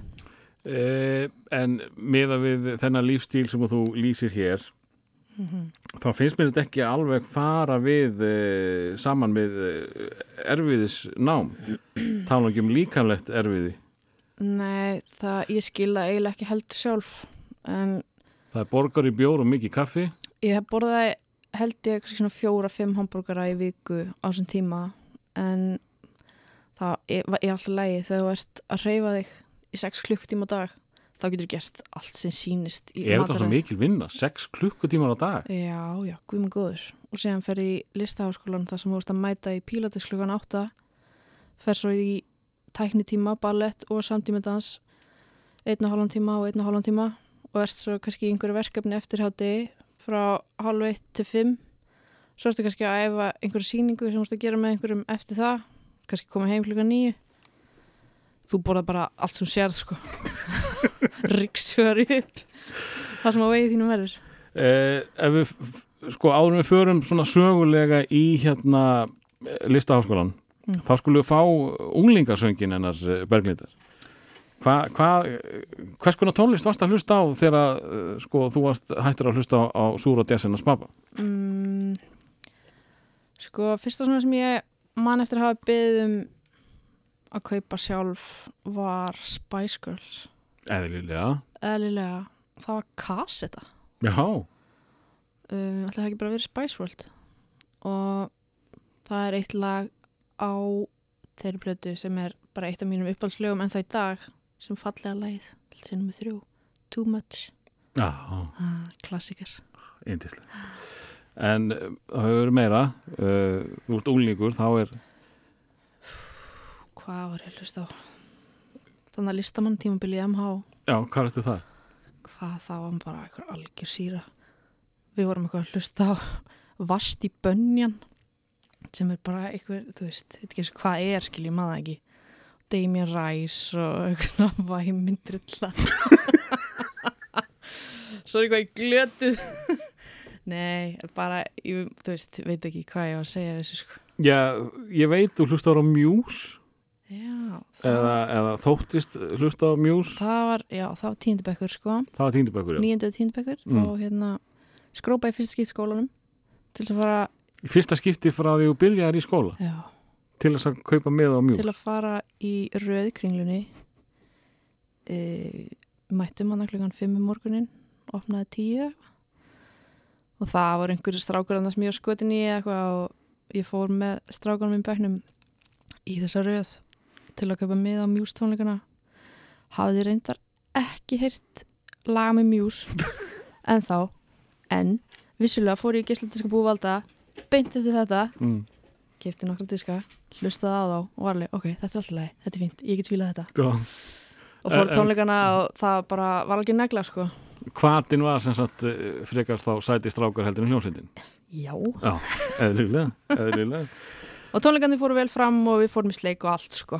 Eh, en meða við þennan lífstíl sem þú lýsir hér þá finnst mér þetta ekki alveg fara við eh, saman við eh, erfiðis nám. Tala ekki um líkanlegt erfiði? Nei, það, ég skila eiginlega ekki heldur sjálf en það er borgar í bjór og mikið kaffi. Ég borðaði held ég svona fjóra, fimm hambúrgara í viku á þessum tíma en það er, er alltaf lægi þegar þú ert að reyfa þig í sex klukktíma á dag þá getur þú gert allt sem sýnist í Er þetta svo mataræði. mikil vinna? Sex klukkutímar á dag? Já, já, guðmur góður og síðan fer í listaháskólan þar sem þú ert að mæta í pílatis klukkan átta fer svo í tæknitíma, ballett og samtímadans einn og halvan tíma og einn og halvan tíma og erst svo kannski í einhverju verkefni eftir hátti frá halv eitt til fimm. Svo ertu kannski að æfa einhverju sýningu sem þú ert að gera með einhverjum eftir það. Kannski koma heim klukkan nýju þú borðar bara allt sem sérð sko. Ríksfjöri upp það sem á vegið þínum verður. Eh, ef við, sko, áður við förum svona sögulega í hérna eh, listaháskólan, Mm. þá skulum við fá unglingarsöngin hennar eh, Berglindar. Hva, hva, hvers konar tónlist varst að hlusta á þegar eh, sko, þú varst hættur að hlusta á, á Súra Djessin að spapa? mm, Sko, fyrsta svona sem ég man eftir að hafa beðið um að kaupa sjálf var Spice Girls. Eðlilega. eðlilega, það var kasseta Já, um, það ekki bara verið Spice World. Og það er eitt lag á þeirri plötu sem er bara eitt af mínum uppáhaldslögum en það í dag sem fallega lagið til nummið þrjú Too Much, já, ah, klassiker eindislega. En eh, það hefur meira, uh, ert unglingur, þá er, Hvað var ég að hlusta á? Þannig að listamann tímabili MH já, hvað ertu það? hvað það var bara eitthvað algjör síra við vorum eitthvað að hlusta á vast í bönjan sem er bara eitthvað, þú veist og hvað er, skiljum maður ekki Damien Rice og eitthvað væmyndrilla. Svo er eitthvað í glötuð. Nei, bara ég, þú veist, veit ekki hvað ég var að segja þessu sko. Já, ég veit, þú hlusta á Muse. Já, eða, eða þóttist hlusta á Muse, það var já, það var tíndubekkur sko. Það var tíndibækur, já. nýjöndu tíndubekkur Mm. og hérna skrópa í fyrst skipt skólanum til þess að fara Í fyrsta skipti frá því þú byrjaðir í skóla. Já, til þess að kaupa með á Muse. til að fara í röðkringlunni e, mættum hann klukkan 5 um morgunin opnaði 10 og það voru einhverju strákur annars mjög skotin í eitthvað og ég fór með strákunum í bæknum í þessa röð til að kaupa með á Muse tónleikana hafði reyndar ekki heyrt laga með Muse en þá en vissulega fór ég í geisladiska búvalda beint eftir þetta Mm. Kefti nokkra diska, hlustaði á þá og var alveg, ok, þetta er alltaf leið, þetta er fínt, ég get fílað þetta Já. og fór En- en- tónleikana og það bara var alveg negla sko Hvatin var sem sagt eh, frekar þá sæti strákar heldur en hljómsveitin. Já. Já, eðlilega, eðlilega. og tónleikandi fóru vel fram og við fórum í sleik og allt sko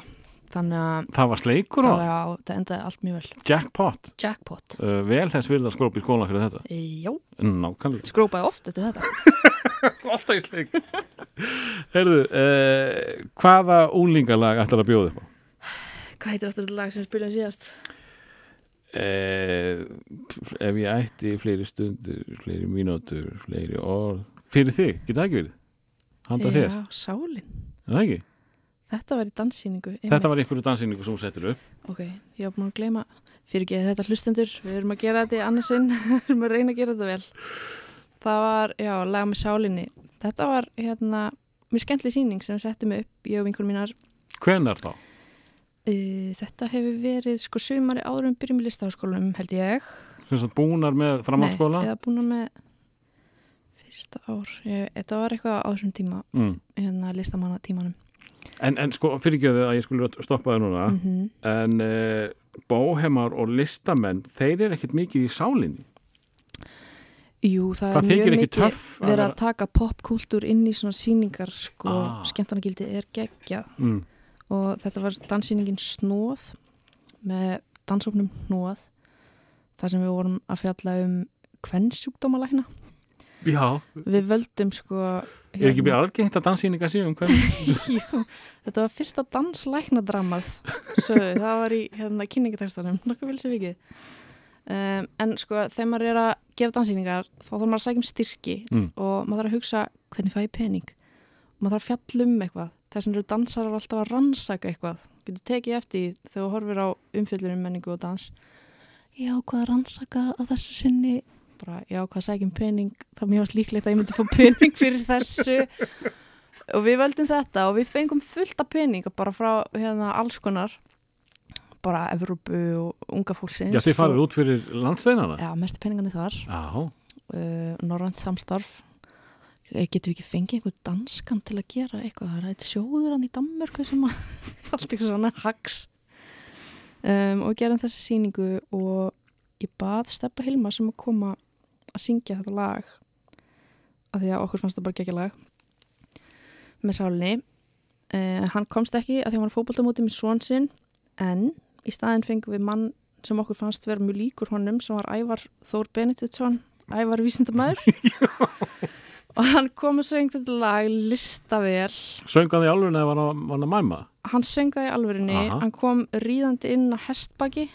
þannig að Það var sleikur og já, það endaði allt mjög vel jackpot. Jackpot Uh, vel þess virða að skrópa í skóla fyrir þetta. Já, Nákvæmlega. skrópaði oft eftir þetta Alltaf í sleik. Herðu, uh, hvaða úlingalag ætlar að bjóða upp á? Hvað heitir aftur þetta lag sem spilum síðast? Eh, ef ég ætti fleiri stundur, fleiri mínútur, fleiri orð. Fyrir þig, geta það ekki verið? Handa þér, Já, Sálin er það ekki? Þetta var í danssýningu Þetta var einhverju dansýningu sem hún settur upp. Ok, ég var búin að gleyma fyrir ekki þetta hlustendur, við erum að gera þetta í annarsinn, við erum að reyna að gera þetta vel það var, já, lag með sálinni. Þetta var, hérna mjög skemmtileg sýning sem við settum upp, ég og vinkur mínar. Hvenar þá? þetta hefur verið sko sumari áður um byrjum í listaháskólanum, held ég. Sem sagt búnar með framhaldsskóla? Nei, eða búin með fyrsta ár, ég, þetta var eitthvað á þessum tíma, Mm. hérna listamanna tímanum En, en sko, fyrirgjöðu að ég skulle stoppa það núna. Mm en uh, bóhemar og listamenn þeir eru ekkert mikið í sálinni Jú, það, Það er mjög mikið verið að taka popkúltúr inn í svona sýningar sko, Ah. skemmtarnagildi er geggjað. Mm. og þetta var danssýningin Snóð með dansóknum Snóð þar sem við vorum að fjalla um kvennsjúkdómalækna Já, við völdum sko er ekki mjög algengt að dansýninga séu um Jú, þetta var fyrsta danslæknadramað svo það var í hérna, kynningatextanum nokkuð vel sem vikið um, en sko þegar maður er að gera dansýningar þá þarf maður að sækja um styrki Mm. og maður þarf að hugsa hvernig fæ ég pening? Og maður þarf að fjalla um eitthvað. Þess vegna eru dansarar alltaf að rannsaka eitthvað. Getur tekið eftir því þegar þú horfir á umfjöllunum menningu og dans. Já, hvað að rannsaka á þessu sinni. Bara, já, hvað að sækja um pening? Það er mjög líklegt að ég myndi fá pening fyrir þessu. Og við völdum þetta og við fengum fullt af pening bara frá hérna, alls konar bara Evrópu og unga fólksins Já, þið farið út fyrir landsteinana? Já, mestu peningandi þar. Uh, Norrænt samstarf. Eh, Getum við ekki fengið einhver danskan til að gera eitthvað? Það er eitt sjóður hann í Danmörku sem að allt eitthvað svona hags um, og gerum þessi sýningu og ég bað Steppa Hilma sem að koma að syngja þetta lag af því að okkur fannst það bara gegja lag með sálinni. Uh, hann komst ekki að því að hann var fótboltamóti með svon sinn en í staðin fengum við mann sem okkur fannst vera mjög líkur honum sem var Ævar Þór Benediktsson Ævar vísindamæður og hann kom og söng þetta lag listavel söngan því alveg eða var hann hann að mæma? hann söng það í alvörinni Aha. hann kom ríðandi inn á hestbaki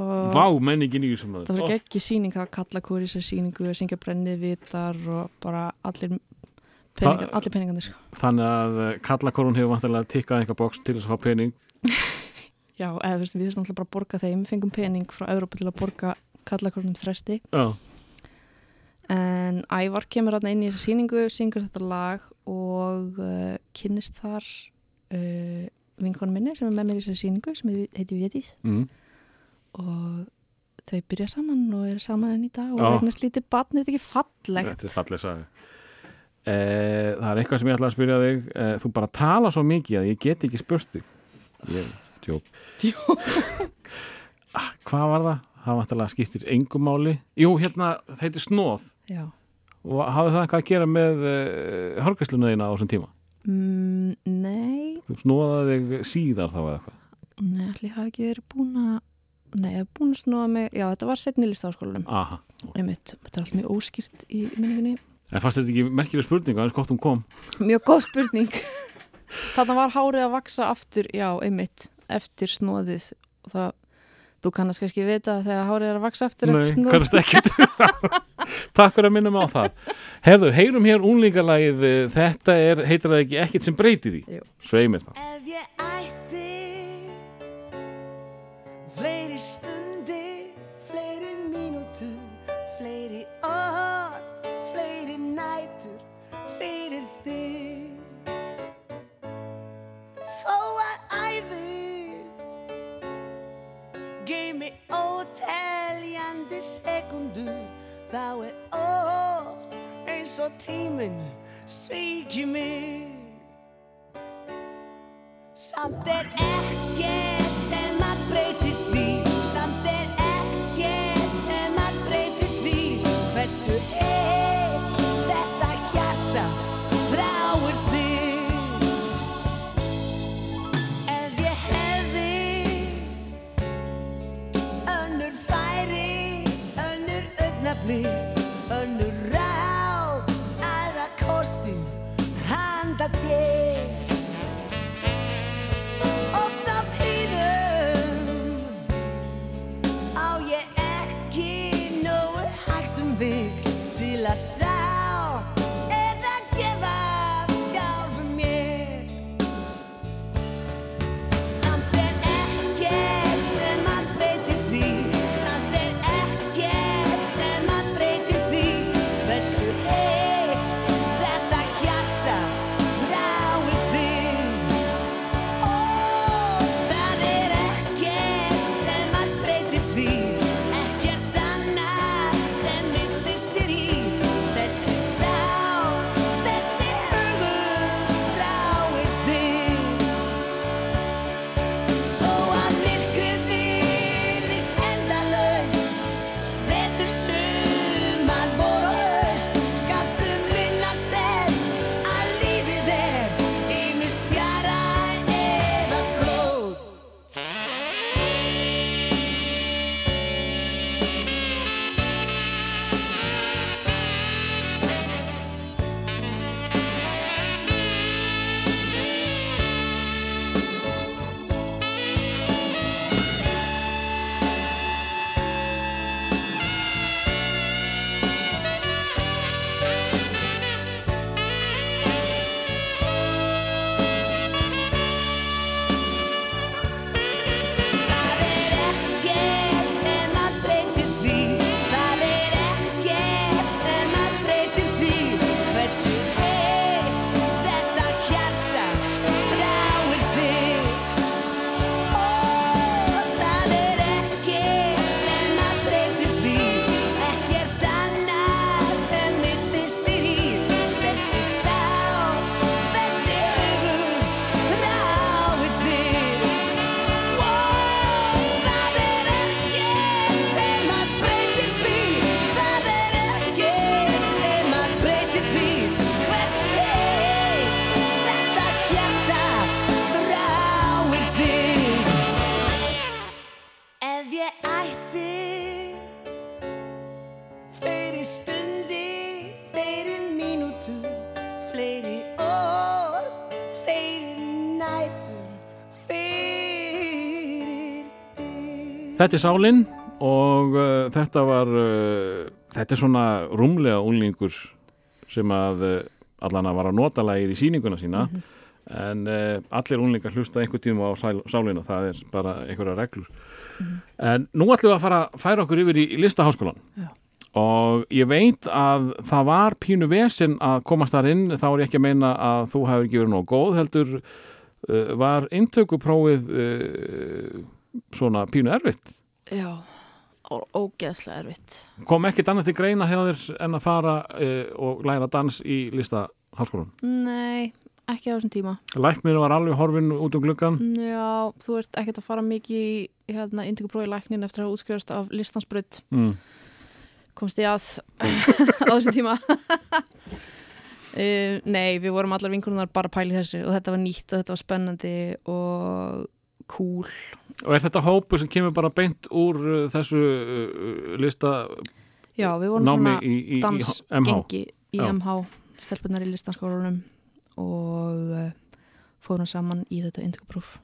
Vá, menningin í þessum það var ekki síning það var kallakóri sér síningu að syngja brennið vitar og bara allir allir peningarnir sko. Þannig að kallakorun hefur vantilega tikkað einhver boks til þess að fá pening já, eða þú veist, við þurfum alltaf bara að borga þeim. Við fengum pening frá Európa til að borga kallakórnum þresti. Já, en Ævar kemur hérna inn í þessa síningu syngur þetta lag og uh, kynnist þar uh, vinkonu minni sem er með mér í þessa síningu sem heiti Vétís mm. og þau byrja saman og eru saman enn í dag og Já. eignast lítið batn, þetta er ekki fallegt? Þetta er fallið saga. Eh, Það er eitthvað sem ég ætla að spyrja þig. Eh, Þú bara tala svo mikið að ég get ekki spurt þig. Ég, tjók ah, Hvað var það? Það vantilega skiptir engum máli. Jú, hérna, það heitir snóð Já. og hafði það eitthvað að gera með uh, hárgæsluna þína á þessum tíma? Mm, nei, Þú snóðaði þig síðar þá eða eitthvað? Nei, allir hafi ekki verið búin að Nei, ég hef búin að snúa mig Já, þetta var setni. Einmitt, þetta er allt mjög óskýrt í minningunni. En fannst þetta ekki merkileg spurning aðeins gott hún kom? Mjög góð spurning. Þarna var hárið að vaksa aftur Já, einmitt, eftir snóðið og það, þú kannast kannski vita að þegar hárið er að vaksa aftur Nei, eftir kannast ekki Takk fyrir að minna mig á það. Herðu, heyrum hér unlingalagið eh, Þetta er, heitir það ekki ekkert sem breytir því? Jú. Svei mér það. Ef ég ætti fleiri stundir, sekundur, þá er oft eins og tíminn svíki mig. Samt er ekkert sem að breyti því Samt er ekkert sem að breyti því Hversu heitt augnablik Önnur ráð, aðra kosti handa þér Þetta er Sálin og uh, þetta var uh, þetta er svona rúmlega úlingur sem að uh, allan að var að nota lagið í sýninguna sína. En uh, allir úlingar hlusta einhver tíma á sæl, Sálinu, það er bara einhverja reglur. En nú ætlum við að fara að færa okkur yfir í, í listaháskólan Já. og ég veit að það var pínu vesinn að komast þar inn þá er ég ekki að meina að þú hefur ekki verið nóg góð heldur uh, var inntökuprófið uh, svona pínu erfitt Já, ógeðslega erfitt. kom ekkert annað til greina þér en að fara uh, og læra dans í listaháskólan Nei, ekki á þessum tíma. læknir var alveg horfinn út um gluggan Já, þú ert ekkert að fara mikið í hérna, indíkuprófi læknin eftir að útskrifast af listansbrödd. mm. Komst ég að á þessum tíma. Uh, nei, við vorum allar vinkunar bara í þessu og þetta var nýtt og þetta var spennandi og cool. Og er þetta hópu sem kemur bara beint úr uh, þessu uh, lista Já, við vorum svona í, í, MH stelpunar í listanskólanum og uh, fórum saman í þetta indíkupróf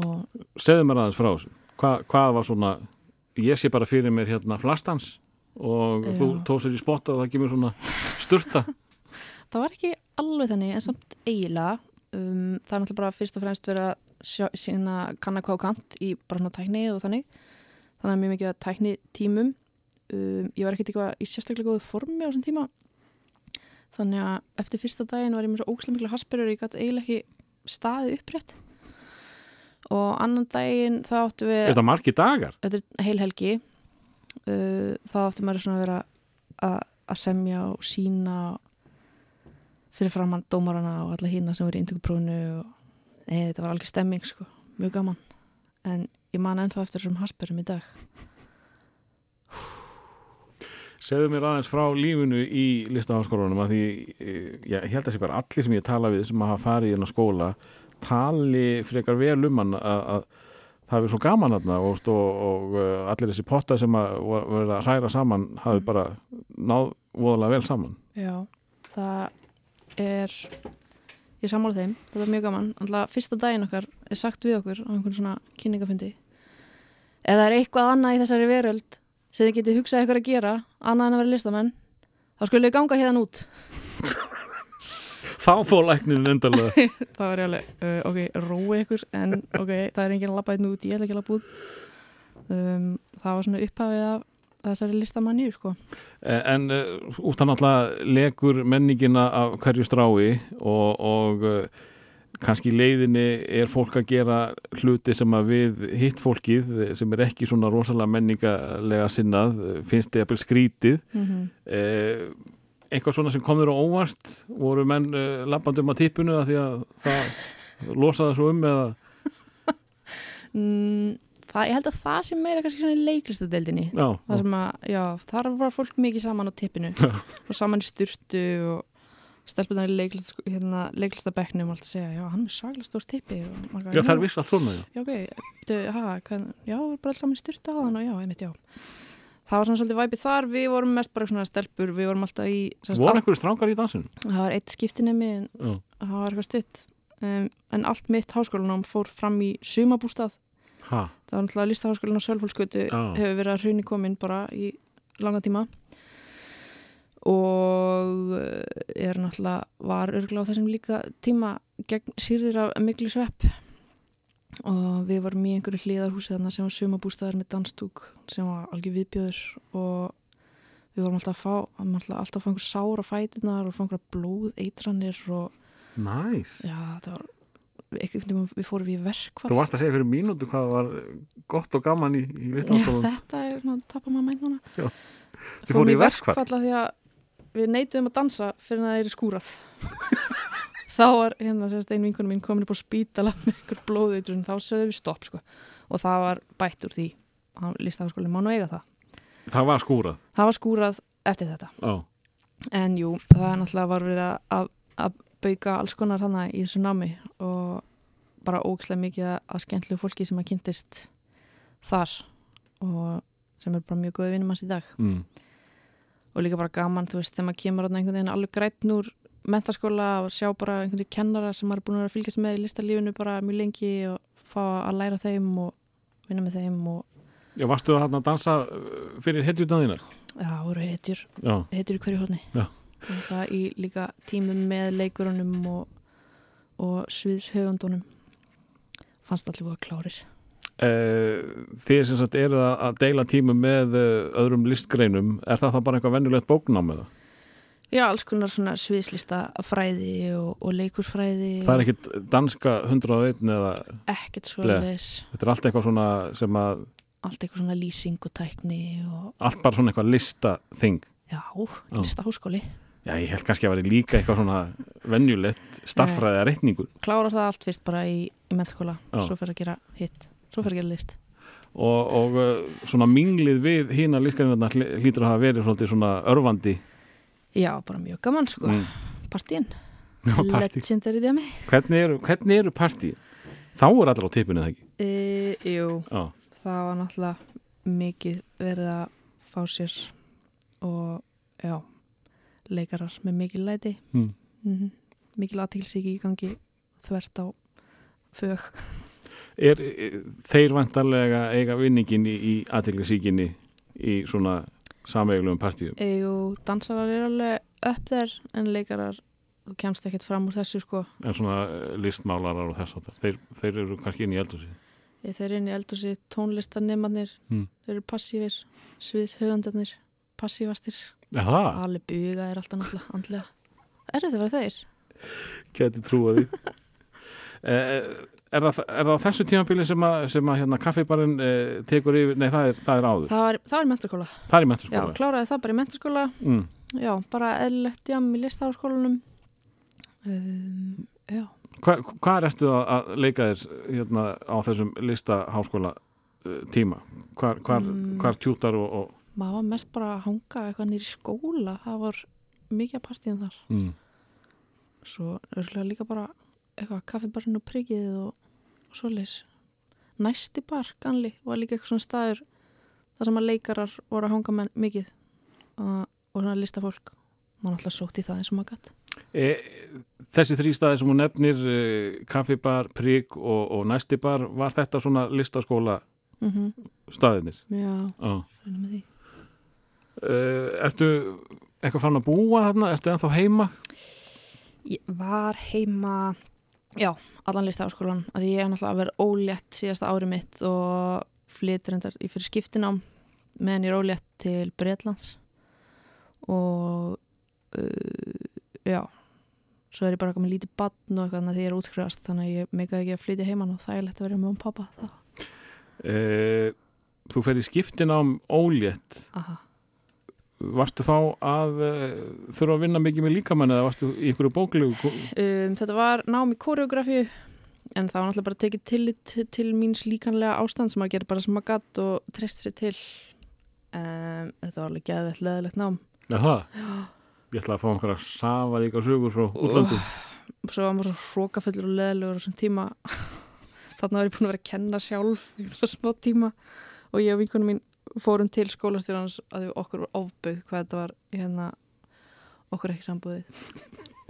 og segðu mér aðeins frá þessu. Hva, hvað var svona ég sé bara fyrir mér hérna flastans og Já. þú tóð sér í spotta og það kemur svona sturta. Það var ekki alveg þannig en samt eiginlega um, það er náttúrulega bara fyrst og fremst verið að sína kanna hvað á kant í bara svona tækni og þannig. Þannig að mjög mikið að tækni tímum um, ég var ekkert eitthvað í sérstaklega góðu formi á þessum tíma. Þannig að eftir fyrsta daginn var ég með svo ókslega miklu hasperur ég gæti eiginlega ekki staði upprétt. Og annan daginn þá áttu við er þetta margi dagar? þetta er heil helgi. Uh, þá áttu maður svona að vera að semja og sína fyrir framann dómarana og alla hína sem voru í indtökuprófinu og nei, þetta var alveg stemming sko, mjög gaman. En ég man ennþá eftir þessum hasperum í dag. Segðu mér aðeins frá lífinu í listaháskólanum að því eh, ég held að sé bara allir sem ég tala við sem hafa farið í þennan skóla tali frekar vel um hann að, að það er svo gaman þarna og, og, og uh, allir þessi potta sem að verið að hræra saman hafi bara náð voðalega vel saman. Já, það er ég sammála þeim, þetta er mjög gaman. Alltaf fyrsta daginn okkar er sagt við okkur á einhvern svona kynningafundi eða er eitthvað annað í þessari veröld sem þið getið hugsað ykkur að gera annað en að vera listamenn þá skulle við ganga hérna út. Þá fór læknin endalega það var ég alveg, uh, ok, rói ykkur en ok, það er enginn að labba hérna út ég ætla ekki að labba út. Um, það var svona upphafið af þessari listamanni sko. en uh, út hann alltaf legur menningina af hverju strái og, og uh, kannski leiðinni er fólk að gera hluti sem að við hitt fólkið sem er ekki svona rosalega menningalega sinnað finnst þið að skrítið mm -hmm. eh, eitthvað svona sem kom þér á óvart voru menn eh, labbandi um að tippinu að því að það losaði svo um eða mm, það, ég held að það sem meira kannski svona í leiklistadeildinni. Það sem að, já, þar var fólk mikið saman á tippinu. Og saman í sturtu og stelpunar í leiklist, hérna, leiklistabekknum og allt að segja, já, hann er saglega stór tippi og maður já, það er viss allt svona já. já, ok, du, ha, hvað, já, bara alls saman í styrta á þann og já, einmitt, já. Það var svona svolítið væpið þar, við vorum mest bara svona stelpur, við vorum alltaf í, voru allt, einhverju strákar í dansinu það var eitt skiptinemi en það var eitthvað stutt, um, en allt mitt háskólanám fór fram í sumabústað, ha, það var náttúrulega listaháskólinn á Sölfólksgötu hefur verið að hruni komin bara í langa tíma. Og eh, er náttúrulega var örgulega á þessum líka tíma gegn sýrðir af miklu svepp. Og við varum í einhverju hliðarhúsi þarna sem var sumabústaðar með danstúk sem var algjör viðbjöður og við vorum alltaf að fá alltaf, alltaf að fá einhver sára fætunar og fá einhverja blóð eitranir og næs já það var við fórum við verkvall þú varst að segja fyrir mínútu hvað var gott og gaman í, í Já, listaháskólanum þetta er, maður tapar maður mænt núna. Þið Fórum fóruð í verkfall? verkfall af því að við neituðum að dansa fyrir að það er skúrað. Þá var hérna sérst ein vinkunum mín komin upp á spítala með einhver blóðeitrun. Þá sögðum við stopp sko. Og það var bætt úr því. Listafaskólinn má nú eiga það. Það var skúrað? Það var skúrað eftir þetta. Já, en jú, það náttúrulega var verið að, að bauka alls konar hana í þessu námi og bara ógislega mikið að skemmtlegu fólki sem að kynntist þar og sem er bara mjög góði vinnum hans í dag mm. og líka bara gaman, þú veist, þegar maður kemur þarna einhvern veginn alveg grætn úr mentaskóla og sjá bara einhvern veginn kennara sem maður er búin að fylgjast með í listalífinu bara mjög lengi og fá að læra þeim og vinna með þeim og Já, varstu það að dansa uh, fyrir hetjutna þínar? já, voru hetjur, hetjur í hverju hóðni Já. Í líka tímum með leikurunum og, og sviðshöfundunum. Fannst allir voru klárir. Eh, Þið sem sagt eru að að deila tímu með eh, öðrum listgreinum er það það bara eitthvað venjulegt bóknám eða? Já, alls konar svona sviðslista fræði og, og leikursfræði Það er ekkit danska 101 eða? Ekkert svoleiðis. Þetta er allt eitthvað svona sem að allt eitthvað svona lýsing og allt bara svona eitthvað lista þing já, lista háskóli Já, ég held kannski að vera líka eitthvað svona venjulegt staffræði að reikningur klárar það allt fyrst bara í, í mentaskóla Já. svo fyrir að gera hitt, svo fyrir að gera list og, og uh, svona minglið við hína listgreinarna hlýtur að hafa verið svona örfandi já, bara mjög gaman sko mm. partíin, Já, partí. legendary dæmi Hvernig eru, eru partí? Þá er allir á tippinu eða ekki? e, jú, Já, það var náttúrulega mikið verið að fá sér og já leikarar með mikið læti mm. mm mikið aðtilsíki í gangi þvert á fög er, þeir vantarlega eiga vinningin í, í aðtilgasíkinni í svona sameiglegum partíum? Jú, dansarar er alveg upp þær en leikarar, þú kemst ekkert fram úr þessu sko. En svona eh, listmálarar og þess að þeir, þeir eru kannski inn í eldhúsi. Ég þeir eru inn í eldhúsi tónlistanemarnir, Mm. þeir eru passífir, sviðshöfundarnir, passívastir, alveg buga er alltaf náttúrulega andlega. Er þetta verið þeir? geti trúa því. Eh, er, það, er það á þessu tímabili sem að, sem að hérna, kaffibarinn eh, tekur yfir, nei það er, það er áður, Það var, það var í mentaskóla. það er í Já, mentaskóla. kláraði það bara í mentaskóla. Mm. Já, bara eðlilegt jam í listaháskólanum. Um, já, Hva, hvað ertu að, að leika þér hérna, á þessum listaháskóla tíma? Hvar, hvar, Mm. hvar tjútar og, og maður var mest bara að hanga eitthvað nýri skóla. Það var mikið að partíum þar. mm. svo örgulega líka bara eitthvað kaffibarinn og priggið og, og svoleiðis næsti bar, ganli, var líka eitthvað svona staður þar sem að leikarar voru að hanga með mikið og, og svona listafólk mann alltaf sótt í það eins og maður gætt e, þessi þrý staði sem hún nefnir e, kaffibar, prigg og, og næstibar, var þetta svona listaskóla mm -hmm. staðinir? já, Já. fyrir með því Uh, ertu eitthvað fann að búa þarna? Ertu ennþá heima? ég var heima já, allan listaháskólan að ég er náttúrulega að vera ólétt síðasta ári mitt og flytur endar í fyrir skiptinám meðan ég er ólétt til Breitlands og uh, já svo er ég bara með lítið badn og eitthvað þannig að ég er útskrifast þannig að ég meikaði ekki að flytja heimann og það er lett að vera með um pappa. Uh, þú fer í skiptin á ólétt Aha. Varstu þá að uh, þurfa að vinna mikið með líkamann eða varstu í ykkur bóklegu Um, þetta var nám í koreografíu en það var náttúrulega bara tekið tillit til míns líkanlega ástand sem að gera bara sem að gatt og treyst sér til. Um, þetta var alveg geðvett leðilegt nám. Jaha, ég ætla að fá einhverja safaríka sögur frá útlöndum. Svo var maður svo hrókafullur og leðilegur á þessum tíma. Þarna var ég búin að vera að kenna sjálf svona smá tíma. Og ég og vinkunum mín fórum til skólastjórans að við okkur var ofbauð hvað þetta var hérna okkur ekki sambúðið.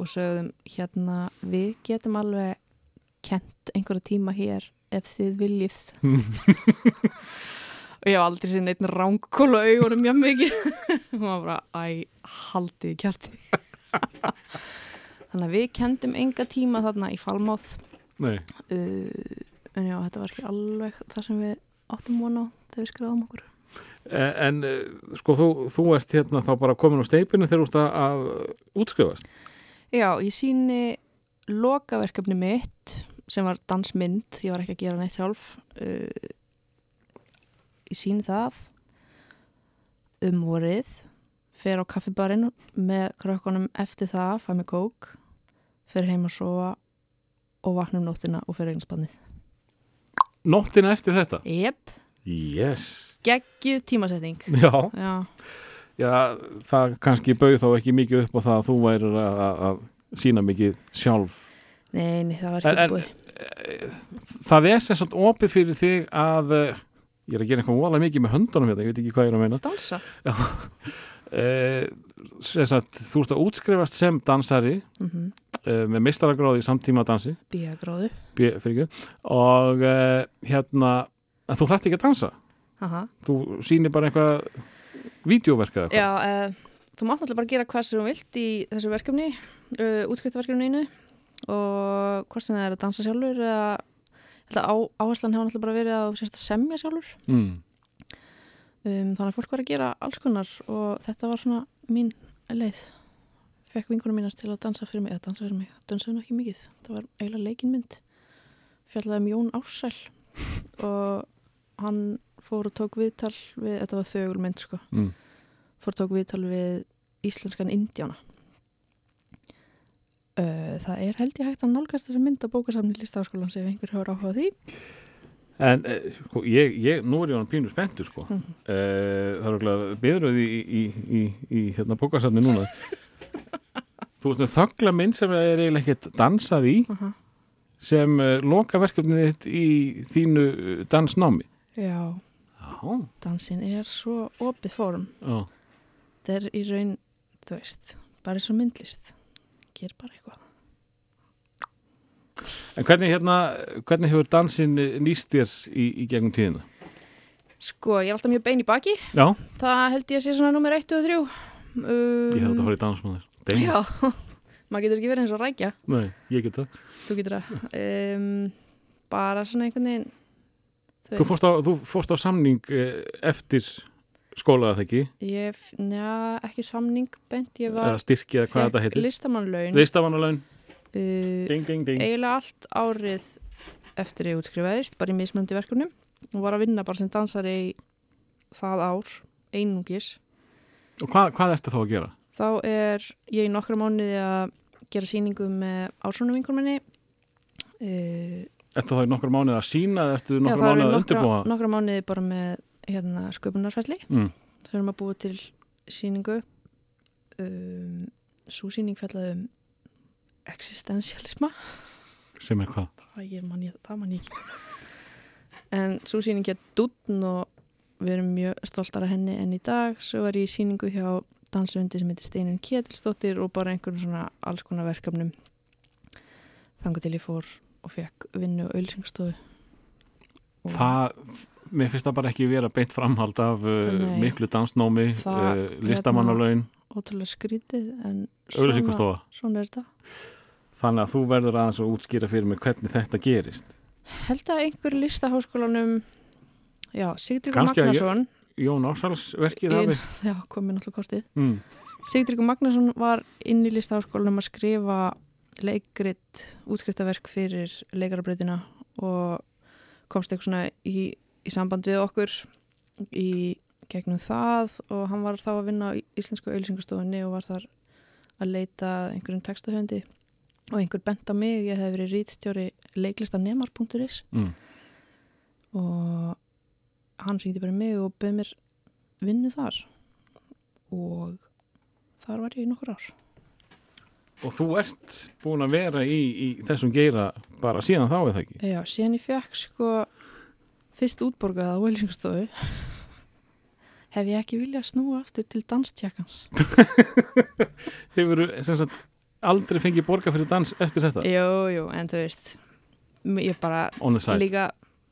Og sögðum hérna við getum alveg kent einhverja tíma hér ef þið viljið. Og ég hef aldrei sér neitt rángkóla augunum mjög mikið. Og maður bara, æ, haldið kjarti þannig að við kendum enga tíma þarna í Falmáð uh, en já, þetta var ekki alveg það sem við áttum vona þegar við skráðum okkur en uh, sko þú, þú ert hérna þá bara komin á steipinu þegar þú ert að, að útskrifast. Já, ég síni lokaverkefni mitt sem var dansmynd, ég var ekki að gera neitt sjálf uh, ég síni það um vorið fer á kaffibarinn með krökkunum eftir það, fæ mig kók fer heim að sofa og vakna um nóttina og fer eignspannið Nóttina eftir þetta? Jep, Yes geggjuð tímasetting Já, Já, já það kannski bauð þá ekki mikið upp á það að þú værir að, að, sína mikið sjálf. Nei, nei, það var ekki búið. það er sagt opið fyrir þig að uh, ég er að gera eitthvað voðalega mikið með höndunum hérna, ég veit ekki hvað ég er að meina. Dansa? Uh, sem sagt, þú ert að útskrifast sem dansari mm uh, með meistaragráði í samtíma dansi. Bíagróðu B- fyrir ekki, og uh, hérna, þú þarft ekki að dansa Aha. þú sýnir bara eitthvað vídeoverka eða Já, uh, þú mátt náttúrulega bara gera hvað sem þú vilt í þessu verkefni, uh, útskriftaverkefninu og hvort sem það er að dansa sjálfur eða áherslan hefur náttúrulega bara verið að að semja sjálfur. Mm. um, þannig að fólk var að gera alls konar og þetta var svona mín leið. Fekk vinkunum mínar til að dansa fyrir mig eða dansa fyrir mig, dansaði nú ekki mikið. Það var eiginlega leikinmynd fjallaði um Jón Ársæl og hann fór og tók viðtal við, þetta var þögulmynd sko Mm. fór og tók viðtal við íslenskan indjána Uh, það er held ég hægt að nálgast þessa mynd á bókasamni listaháskólan sem einhver hefur áhuga á því En eh, sko, ég, ég, nú er ég hann pínu spenntur sko. Mhm. eh, Það er okkur beðröð í, í, í, í hérna bókasafni núna Þú með þöggla mynd sem er eiginlega ekkert dansað í Aha. sem uh, loka verkefnið þitt í þínu eh, dansnámi Já, dansin er svo opið fórum já. þetta er í raun, þú veist bara eins og myndlist. Ger bara eitthvað. En hvernig hérna, hvernig hefur dansin eh, nýst þér í, í gegnum tíðina? Sko, ég er alltaf mjög bein í baki. Já, það held ég að sé svona nummer 1 og 3 um, ég hef þetta að fara í dansmáður Bein? Já, maður getur ekki verið eins og rækja. Nei, ég get það. Þú getur það. Um, bara svona einhvern veginn þú fórst á, þú fórst á samning eh, eftir skóla það ekki? Ég, njá, ekki samning bent, ég var eða styrki eða hvað þetta heitir? listamannlaun Listamannulegn, uh, ding, ding, ding. eiginlega allt árið eftir ég útskrifaðist, bara í mismunandi verkefnum og var að vinna bara sem dansari í það ár, einungis. Og hvað, hvað ertu þá að gera? þá er ég í nokkra mánuði að gera sýningu með ásónum vinkunminni uh, Ertu þá í nokkra mánuði að sína eða ertu já, nokkra það mánuði eru að nokkra, undirbúa? nokkra mánuði bara með hérna, sköpunarferli Mm. þau erum að búa til sýningu um, svo sýning fjallaði um existentialisma Sem er hvað? það, man ég, það man ég ekki en svo sýning hér Dútn og við erum mjög stoltar af henni enn í dag svo var ég í sýningu hjá dansundi sem heitir Steinun Ketilsdóttir og bara einhvern svona alls konar verkefnum þangar til ég fór og fekk vinnu og auðlýsingstofu Og Það, mér finnst það bara ekki vera beint framhald af uh, Nei. miklu dansnámi, Það, uh, listamannalaun, ótrúlega skrítið en auðlýsingastofa. svona er þetta Þannig að þú verður aðeins að útskýra fyrir mig hvernig þetta gerist. held að einhver listaháskólanum já, Sigdríkur Kannski að ég- Magnason Jón Ásals verkið Ein- hafi. já, komið náttúrulega kortið Mm. Sigdríkur Magnason var inn í listaháskólanum að skrifa leikrit, útskriftaverk fyrir leikarabreytina og komst eitthvað svona í, í samband við okkur í gegnum það og hann var þá að vinna á íslensku auðlýsingastofunni og var þar að leita einhverjum textahöndi og einhver bent á mig, ég hef verið rítstjóri leiklistanemar.is Mm. og hann ringdi bara mig og bauð mér vinnu þar og þar var ég í nokkur ár Og þú ert búin að vera í, í þessum geira bara síðan þá eða ekki? Já, síðan ég fekk sko fyrst útborgað á auðlýsingastofu hef ég ekki viljað snúa aftur til danstjakkans Hefur þú aldrei fengið borga fyrir dans eftir þetta? Jú, jú, en þú veist ég bara líka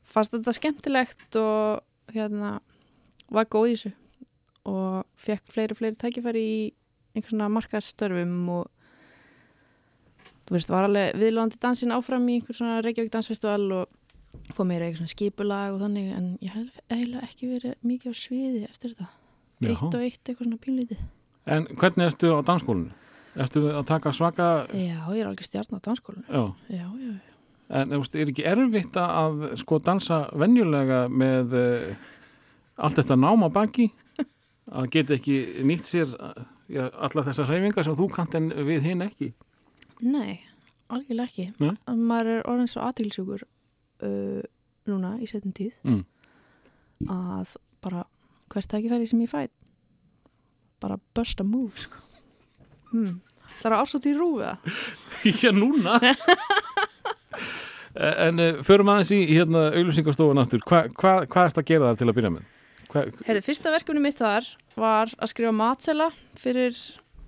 fannst þetta skemmtilegt og hérna var góð í þessu og fekk fleiri og fleiri tækifæri í einhvern svona markaðstörfum og þú veist, var alveg viðlóðandi dansin áfram í einhver svona Reykjavík dansfestival og fóð meira eitthvað svona skipulag og þannig en ég hef eiginlega ekki verið mikið á sviði eftir þetta Já. eitt og eitt eitthvað svona pínlítið En hvernig ertu á dansskólinu? Ertu að taka svaka... Já, ég er alveg stjarn á dansskólinu Já. Já, já, já En þú veist, er ekki erfitt að sko dansa venjulega með uh, allt þetta náma baki? Að geta ekki nýtt sér já, alla þessar hreyfingar sem þú kant en við hinn ekki? Nei, algjörlega ekki. Nei? Að Maður er orðin svo aðtilsjúkur uh, núna í setjum tíð Mm. að bara hvert tækifæri sem ég fæ bara bust a move sko. hmm. Það er ásátt í rúfiða Já, núna? En uh, förum aðeins í hérna auglýsingastofun aftur, Hva, hva, hvað er þetta að gera þar til að byrja með? Hva, Heyrðu, fyrsta verkefni mitt þar var að skrifa matsela fyrir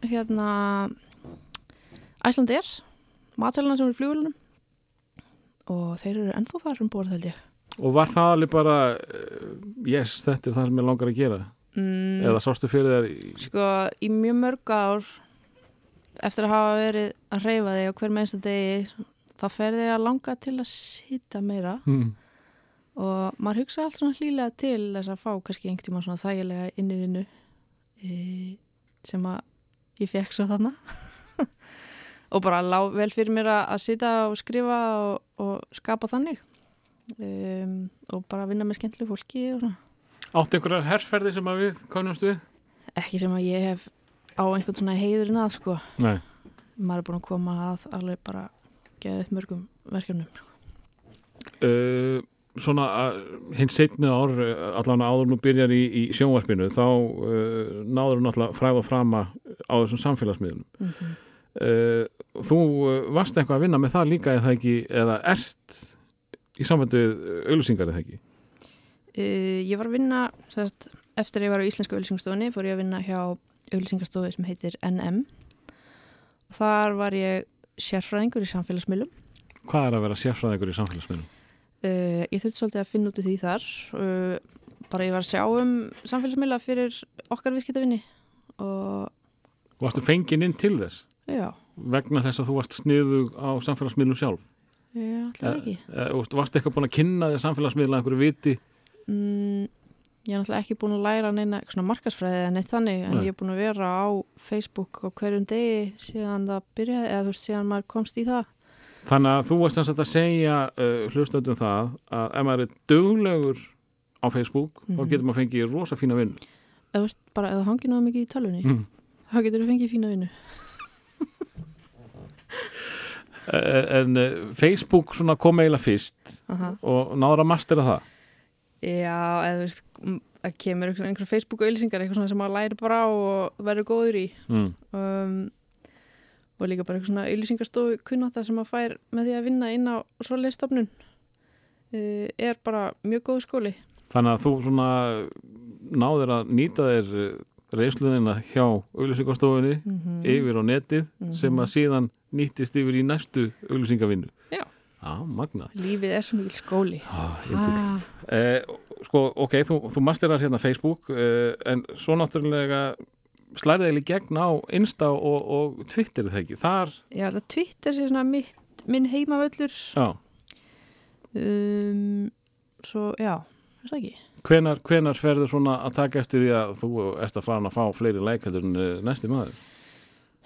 hérna Æslandir, matselana sem eru í flugulunum og þeir eru ennþá þar um borð held ég. og var það alveg bara uh, yes, þetta er það sem ég langar að gera? Mm, eða sástu fyrir þér í, Sko, í mjög mörg ár eftir að hafa verið að reyfa þig á hver mennsta degi þá fer þig að langa til að sita meira. Hmm, og maður hugsa allt svona hlýlega til þess að fá kannski einhvern tíma svona þægilega innivinnu e, sem að ég fekk svo þarna og bara lá vel fyrir mér að, sita og skrifa og, og skapa þannig. Um, og bara vinna með skemmtileg fólki og svona. Áttu einhverjar herrferði sem að við konumst við? ekki sem að ég hef á einhvern svona heiðurinn að sko. Nei, maður er búin að koma að alveg bara geðið mörgum verkefnum. Uh, svona hinn setni ár allan áður nú byrjar í, í sjónvarpinu þá uh, náður náttúrulega fræð og frama á þessum samfélagsmiðlum. Mm -hmm. Uh, þú uh, varst eitthvað að vinna með það líka eða ekki, eða ert í samvættu við auðlýsingar eða ekki? Uh, ég var að vinna sérst, eftir að ég var á Íslensku auðlýsingastofunni fór ég að vinna hjá auðlýsingastofu sem heitir NM og þar var ég sérfræðingur í samfélagsmiðlum. Hvað er að vera sérfræðingur í samfélagsmiðlum? uh, ég þurfti svolítið að finna út í því þar uh, bara ég var að sjá um samfélagsmiðla fyrir okkar viðskiptavinni og Varstu fenginn inn til þess já, vegna þess að þú varst sniðu á samfélagsmiðlum sjálf? ég ætlaði ekki Eh, og varstu eitthvað búin að kynna þér samfélagsmiðla einhverju viti? Mm, ég er náttúrulega ekki búin að læra neina eitthvað svona markasfræði en neitt þannig en Nei. ég er búin að vera á Facebook á hverjum degi síðan það byrjaði eða þú veist síðan maður komst í það Þannig að þú varst að segja uh, hlustöndum það að ef maður er duglegur á Facebook þá Mhm. getur maður fengið rosa fína vinn eða bara eða hangið náða mikið í tölvunni mm. þá getur þú fengið fína vinnu En uh, Facebook svona kom eiginlega fyrst Aha. og náður að mastera það? Já, eða þú veist það kemur einhver, einhver Facebook auðlýsingar eitthvað svona sem maður læri bara á og verður góður í. Mm. um, og líka bara eitthvað svona auðlýsingarstofu kunnáta sem maður fær með því að vinna inn á svoleiðis stofnun. Uh, er bara mjög góð skóli. Þannig að þú svona náður að nýta þér reysluðina hjá auglýsingarstofunni mm yfir á netið sem að síðan nýttist yfir í næstu auglýsingavinnu. Já. Já, magna Lífið er svo mikil skóli. Ah, eh, Sko, ok, þú, þú masterar hérna Facebook eh, en svo náttúrulega slærið eða í gegn á Insta og, og Twitter er það ekki? Þar, Já, það Twitter sé svona mitt, minn heimavöllur. Já, um, Svo, já, er það ekki? Hvenar, hvenar ferður svona að taka eftir því að þú ert að fara að fá fleiri lækaldur en eh, næsti maður?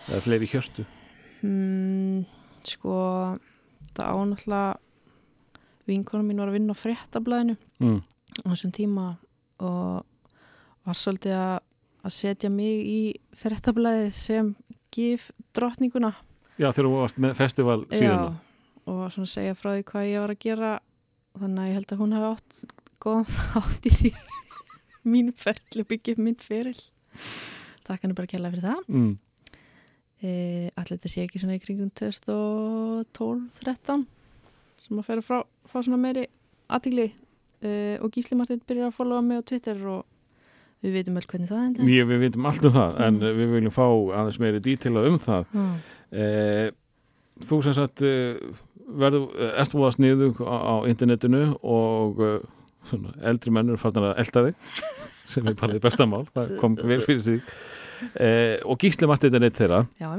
Eða fleiri hjörtu hmm, Sko, það ánáttúrulega vinkonum mín var að vinna á fréttablaðinu mm. á þessum tíma og var svolítið að, að setja mig í fréttablaðið sem gif drottninguna Já, þegar þú varst með festival síðan og var svona segja frá því hvað ég var að gera þannig að ég held að hún hafi átt góðan þátt í því. Mínu ferli og byggja upp minn feril. Takk hann bara að kella fyrir það. Mm. E, allir þetta sé ekki svona í kringum 2012-13 sem að færa frá, frá svona meiri aðtíli e, og Gísli Martin byrjar að followa mig á Twitter og við veitum öll hvernig það enda Ég, við vitum allt um það en Mm. við viljum fá aðeins meiri dítila um það mm. eh, Þú sem sagt eh, verður, ert búið að sniðu á, á internetinu og eh, svona, eldri mennur farnar að elda þig sem er bara því besta mál það kom vel fyrir sig eh, og Gísli Martin er eitt þeirra Já,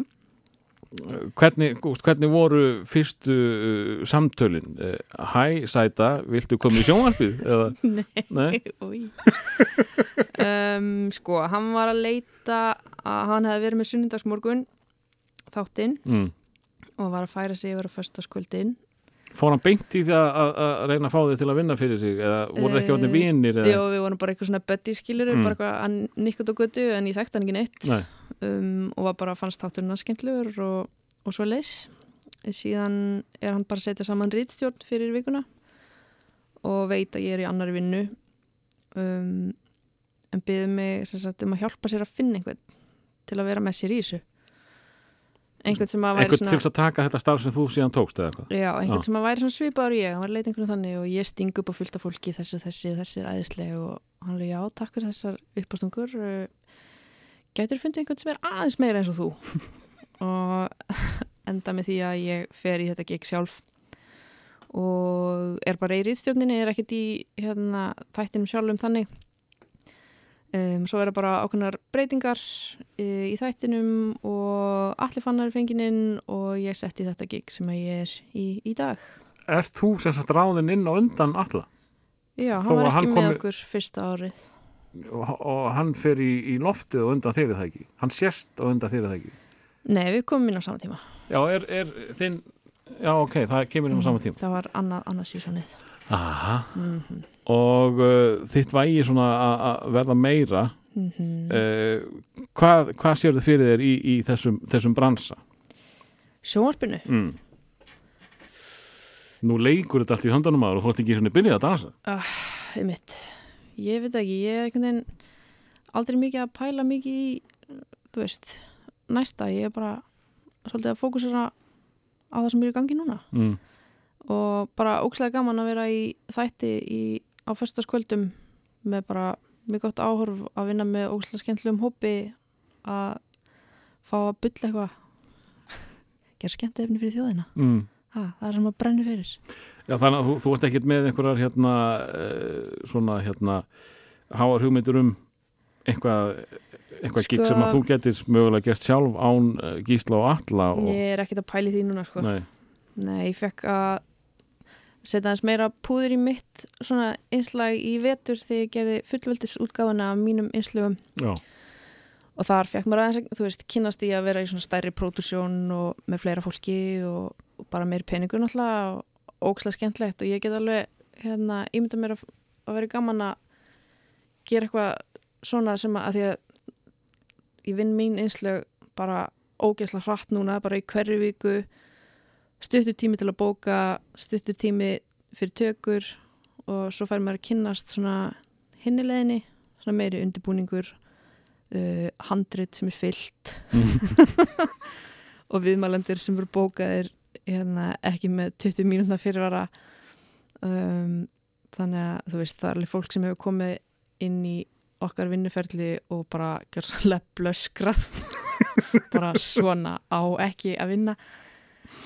hvernig, hvernig voru fyrstu uh, samtölin uh, Hæ, Sæta, viltu koma í sjónvarpið? Eða, nei, nei? Um, sko, hann var að leita að hann hefði verið með sunnundagsmorgun þáttinn Mm. og var að færa sig yfir á föstaskvöldin Fór hann beint í það að, að reyna að fá þig til að vinna fyrir sig? Eða voru það ekki Eh, orðin vinir? Jó, við vorum bara eitthvað svona buddy skilur Mm. bara eitthvað að nikkut og götu en ég þekkti hann ekki neitt. Nei, um, og var bara fannst þátturinn að skemmtlugur og, og svo leis síðan er hann bara að setja saman rítstjórn fyrir vikuna og veit að ég er í annari vinnu. Um, en byður mig sagt, um að hjálpa sér að finna einhvern til að vera með sér í þessu einhvern sem að væri einhvern svona til þess að taka þetta starf sem þú síðan tókst eða eitthvað? Já, einhvern Já. sem að væri svona svipaður ég, hann var að leita einhvern þannig og ég sting upp á fullt af fólki þessu, þessi, þessi er æðisleg og hann er já, takk fyrir þessar uppástungur. Gætur fundið einhvern sem er aðeins meira eins og þú? Og enda með því að ég fer í þetta gig sjálf. Og er bara í rýðstjórninni, er ekkert í hérna, þættinum sjálfum þannig um, svo er það bara ákveðnar breytingar uh, í þættinum og allir fannar fengininn og ég setti þetta gig sem ég er í, í dag. Ert þú sem sagt ráðin inn og undan alla Já, Þó hann var að hann ekki með okkur fyrsta árið. Og, og hann fer í, í loftið og undan þeirri það ekki? Hann sérst og undan þeirri það ekki? Nei, við komum inn á sama tíma. Já, er, er þinn Já, ok, það kemur inn á sama tíma. Það var annað, annað sísonið Mm og uh, þitt vægi svona að- verða meira -hmm. uh, hvað, hvað sér þið fyrir þér í, í þessum, þessum bransa? Sjónvarpinu Mm. Nú leikur þetta allt í höndunum aður og þú ert ekki svona byrjað að dansa einmitt. Ég veit ekki, ég er einhvern veginn aldrei mikið að pæla mikið í þú veist, næsta ég er bara svolítið að fókusera á það sem er í gangi núna mm. Og bara ókslega gaman að vera í þætti í, á föstaskvöldum með bara mjög gott áhorf að vinna með ókslega skemmtilegum hópi að fá að bylla eitthvað gera skemmt efni fyrir þjóðina Mm. ha, það er sem að brenni fyrir Já, þannig að þú, þú ert ekkert með einhverjar hérna uh, svona hérna háar hugmyndur um eitthvað eitthvað Sko- sem að þú getur mögulega gert sjálf án uh, gísla og alla og, ég er ekkert að pæli því núna sko. Nei, Nei, ég fekk að setja aðeins meira púður í mitt svona einslag í vetur þegar ég gerði fullveldis útgáfuna af mínum einslögum já, og þar fekk maður aðeins, þú veist, kynast í að vera í svona stærri pródusjón og með fleira fólki og, og bara meiri peningur náttúrulega og ókslega skemmtlegt og ég get alveg hérna, ímynda mér að, að vera gaman að gera eitthvað svona sem að, að því að ég vinn mín einslög bara ógeðslega hratt núna, bara í hverju viku stuttur tími til að bóka stuttur tími fyrir tökur og svo fær maður að kynnast svona hinnileginni, svona meiri undirbúningur uh, handrit sem er fyllt. Og viðmælendur sem eru bókaðir hérna, ekki með 20 mínútna fyrirvara. Um, þannig að þú veist það er alveg fólk sem hefur komið inn í okkar vinnuferli og bara gjör svolítið blöskrað. Bara svona á ekki að vinna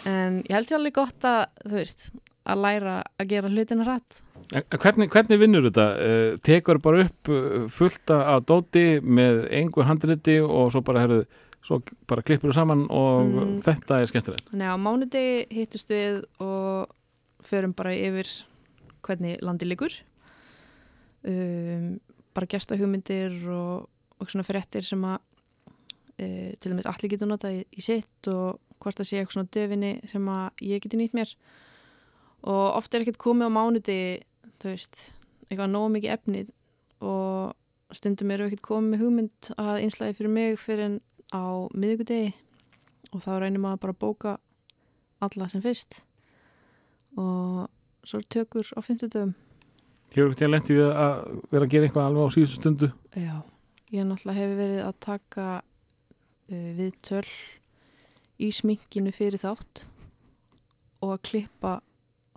en ég held sér alveg gott að þú veist að læra að gera hlutina rætt Hvernig, hvernig vinnur þetta? Uh, tekur bara upp uh, fullt af dóti með engu handriti og svo bara, herru, svo bara klippur þú saman og Mm. þetta er skemmtilegt. Nei, á mánudegi hittist við og förum bara yfir hvernig landi liggur um, bara gesta hugmyndir og, og svona fréttir sem að uh, til dæmis allir getur notað í, í sitt og hvort það sé eitthvað svona döfinni sem að ég geti nýtt mér. Og oft er ekkert komið á mánudegi þú veist, eitthvað nógu mikið efni og stundum eru ekkert komið með hugmynd að einslæði fyrir mig fyrir en á miðvikudegi. Og þá reynir maður bara að bóka alla sem fyrst. Og svo tökur á 50 dögum Hefur ekki að lendi því að vera að gera eitthvað alveg á síðustu stundu? Já, ég náttúrulega hefur verið að taka uh, við töl í sminkinu fyrir þátt og að klippa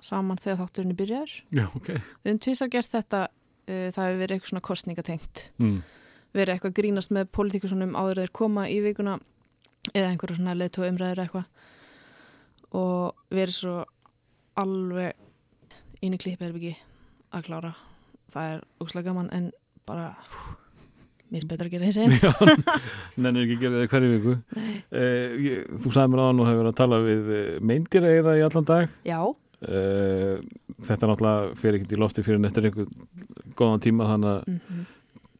saman þegar þátturinn er byrjar Já, ok. við höfum tvisar gert þetta uh, það hefur verið eitthvað svona kostningatengt Mm. verið eitthvað að grínast með politikusunum áður þeir koma í vikuna eða einhverja svona leiðtóa umræður eitthvað og verið svo alveg inn í klippherbyggi að klára það er ógslag gaman en bara hú, mér er betra að gera þessi einn Já, nennir ekki að gera það hverju viku. Ég, þú sagði mér á og hefur verið að tala við meindir eða í allan dag. Já, Uh, þetta náttúrulega fer ekkert í lofti fyrir en eftir einhvern góðan tíma þannig að mm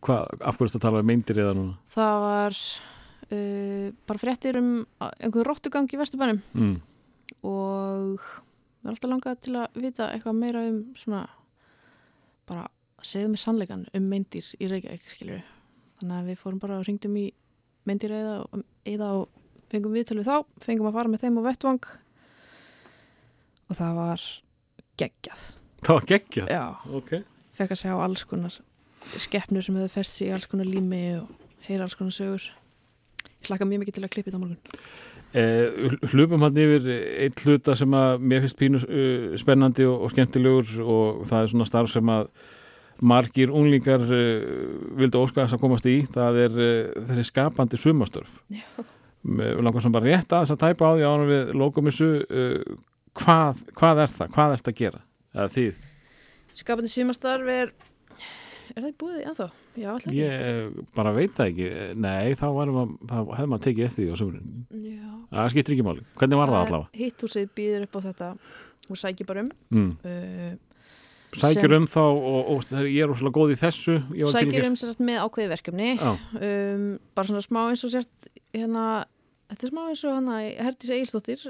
hva, af hverju ertu að tala við meindir eða núna? það var uh, bara fréttir um einhverju róttugang í Vesturbænum Mm. og mér er alltaf langað til að vita eitthvað meira um svona bara segðu mig sannleikan um meindir í Reykjavík skilur þannig að við fórum bara og ringdum í meindir eða, eða og fengum viðtöl við þá, fengum að fara með þeim á vettvang. Og það var geggjað. Það var geggjað. já, Ok. fekk að sjá alls konar skeppnur sem hefur fest sig í alls konar lími og heyra alls konar sögur. Ég hlakka mjög mikið til að klippa þetta á morgun. Eh, hlupum hann yfir einn hluta sem að mér finnst pínu uh, spennandi og, og skemmtilegur og það er svona starf sem að margir unglingar uh, vildu óska þess að komast í. Það er uh, þessi skapandi sumastörf langar sem bara rétt að þess að tæpa á því ánum við lókumissu uh, hvað, hvað er það, hvað er þetta að gera? Eða þið, skapandi sumastarf er er það í búið ennþá? Já, alltaf ég eh, bara veit það ekki. Nei, þá hefði maður tekið eftir því á sömurinn, það skiptir ekki máli. Hvernig var það allavega? Hitthúsið býður upp á þetta. Og sækir bara um. Mm. uh, Sækjur um þá og, og þegar ég er rosalega góð í þessu að um sérst með ákveði verkefni. Um, bara svona smá eins og sért hérna, þetta er smá eins og Egilsdóttir,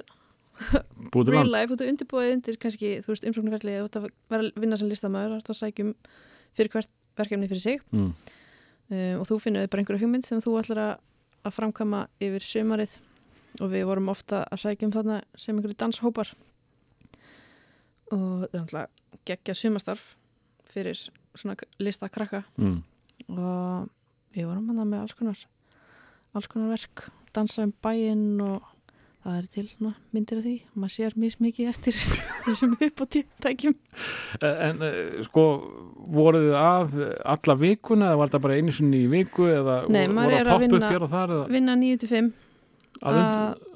búið til real life, þú undirbúið undir kannski, þú veist, umsóknarferli þú ert að vera að vinna sem listamæður, þú ert að sækjum fyrir hvert verkefni fyrir sig. Mm. um, og þú finnur bara einhverju hugmynd sem þú ætlar að, að framkama yfir sömarið og við vorum ofta að sækja um þarna sem einhverju danshópar. Og það er náttúrulega geggja sumastarf fyrir svona lista krakka. Mm. og við vorum hann með alls konar alls konar verk, dansa um bæinn og það er til ná, myndir af því, maður sér mís mikið eftir þessum upp á tækjum En uh, sko voruð þið að alla vikuna eða var þetta bara einu sinni í viku eða Nei, voru maður að er að poppa upp hér og þar eða? vinna 9-5 að, und,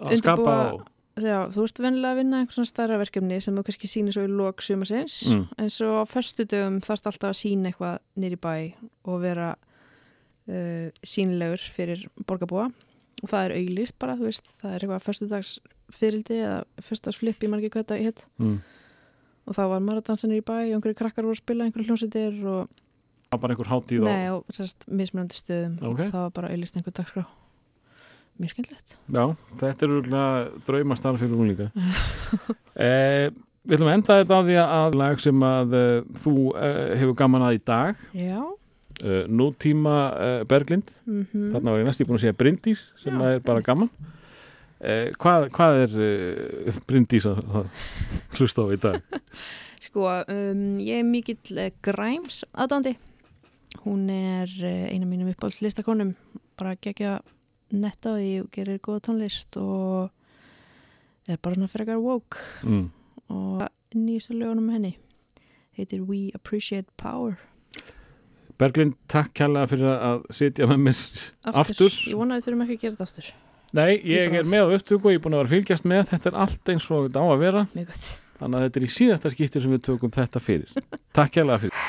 að skapa undirbúa- og, Já, þú ert vennilega að vinna einhvern svona stærra verkefni sem þú kannski sýnir svo í lok sumarsins Mm. en svo á föstu dögum þarfst alltaf að sína eitthvað nýri bæ og vera uh, sýnilegur fyrir borgarbúa og það er auglýst bara, þú veist, það er eitthvað föstudags fyrildi eða föstudagsflip í margir hvað þetta hitt mm. og þá var maður að dansa nýri bæ og einhverju krakkar voru að spila einhverju hljómsveitir og, það var bara einhver hátíð nei, og sérst mismunandi stöðum Ok. og það var bara auglýst einhver dagskrá mjög skemmtilegt. Já, þetta er úrlega draumastarf fyrir hún líka eh, Við ætlum að enda þetta á því að lag sem að uh, þú uh, hefur gaman að í dag. Já, uh, Nútíma Berglind. Mm þarna var ég næst ég búin að segja Bryndís sem Já, er bara gaman. Eh, hvað, hvað er Bryndís að, að hlusta á í dag? Sko, um, ég er mikill Grimes aðdándi. Hún er eina mínum uppáhalds listakonum, bara gegja netta á því og gerir góða tónlist og er bara svona frekar woke Mm. og nýjastu lögunum henni heitir We Appreciate Power. Berglind, takk kærlega fyrir að sitja með mér aftur. Ég vona að við þurfum ekki að gera þetta aftur. Nei, ég er með á upptöku og ég er búin að vera fylgjast með þetta er allt eins og þetta á að vera þannig að þetta er í síðasta skipti sem við tökum þetta fyrir Takk kærlega fyrir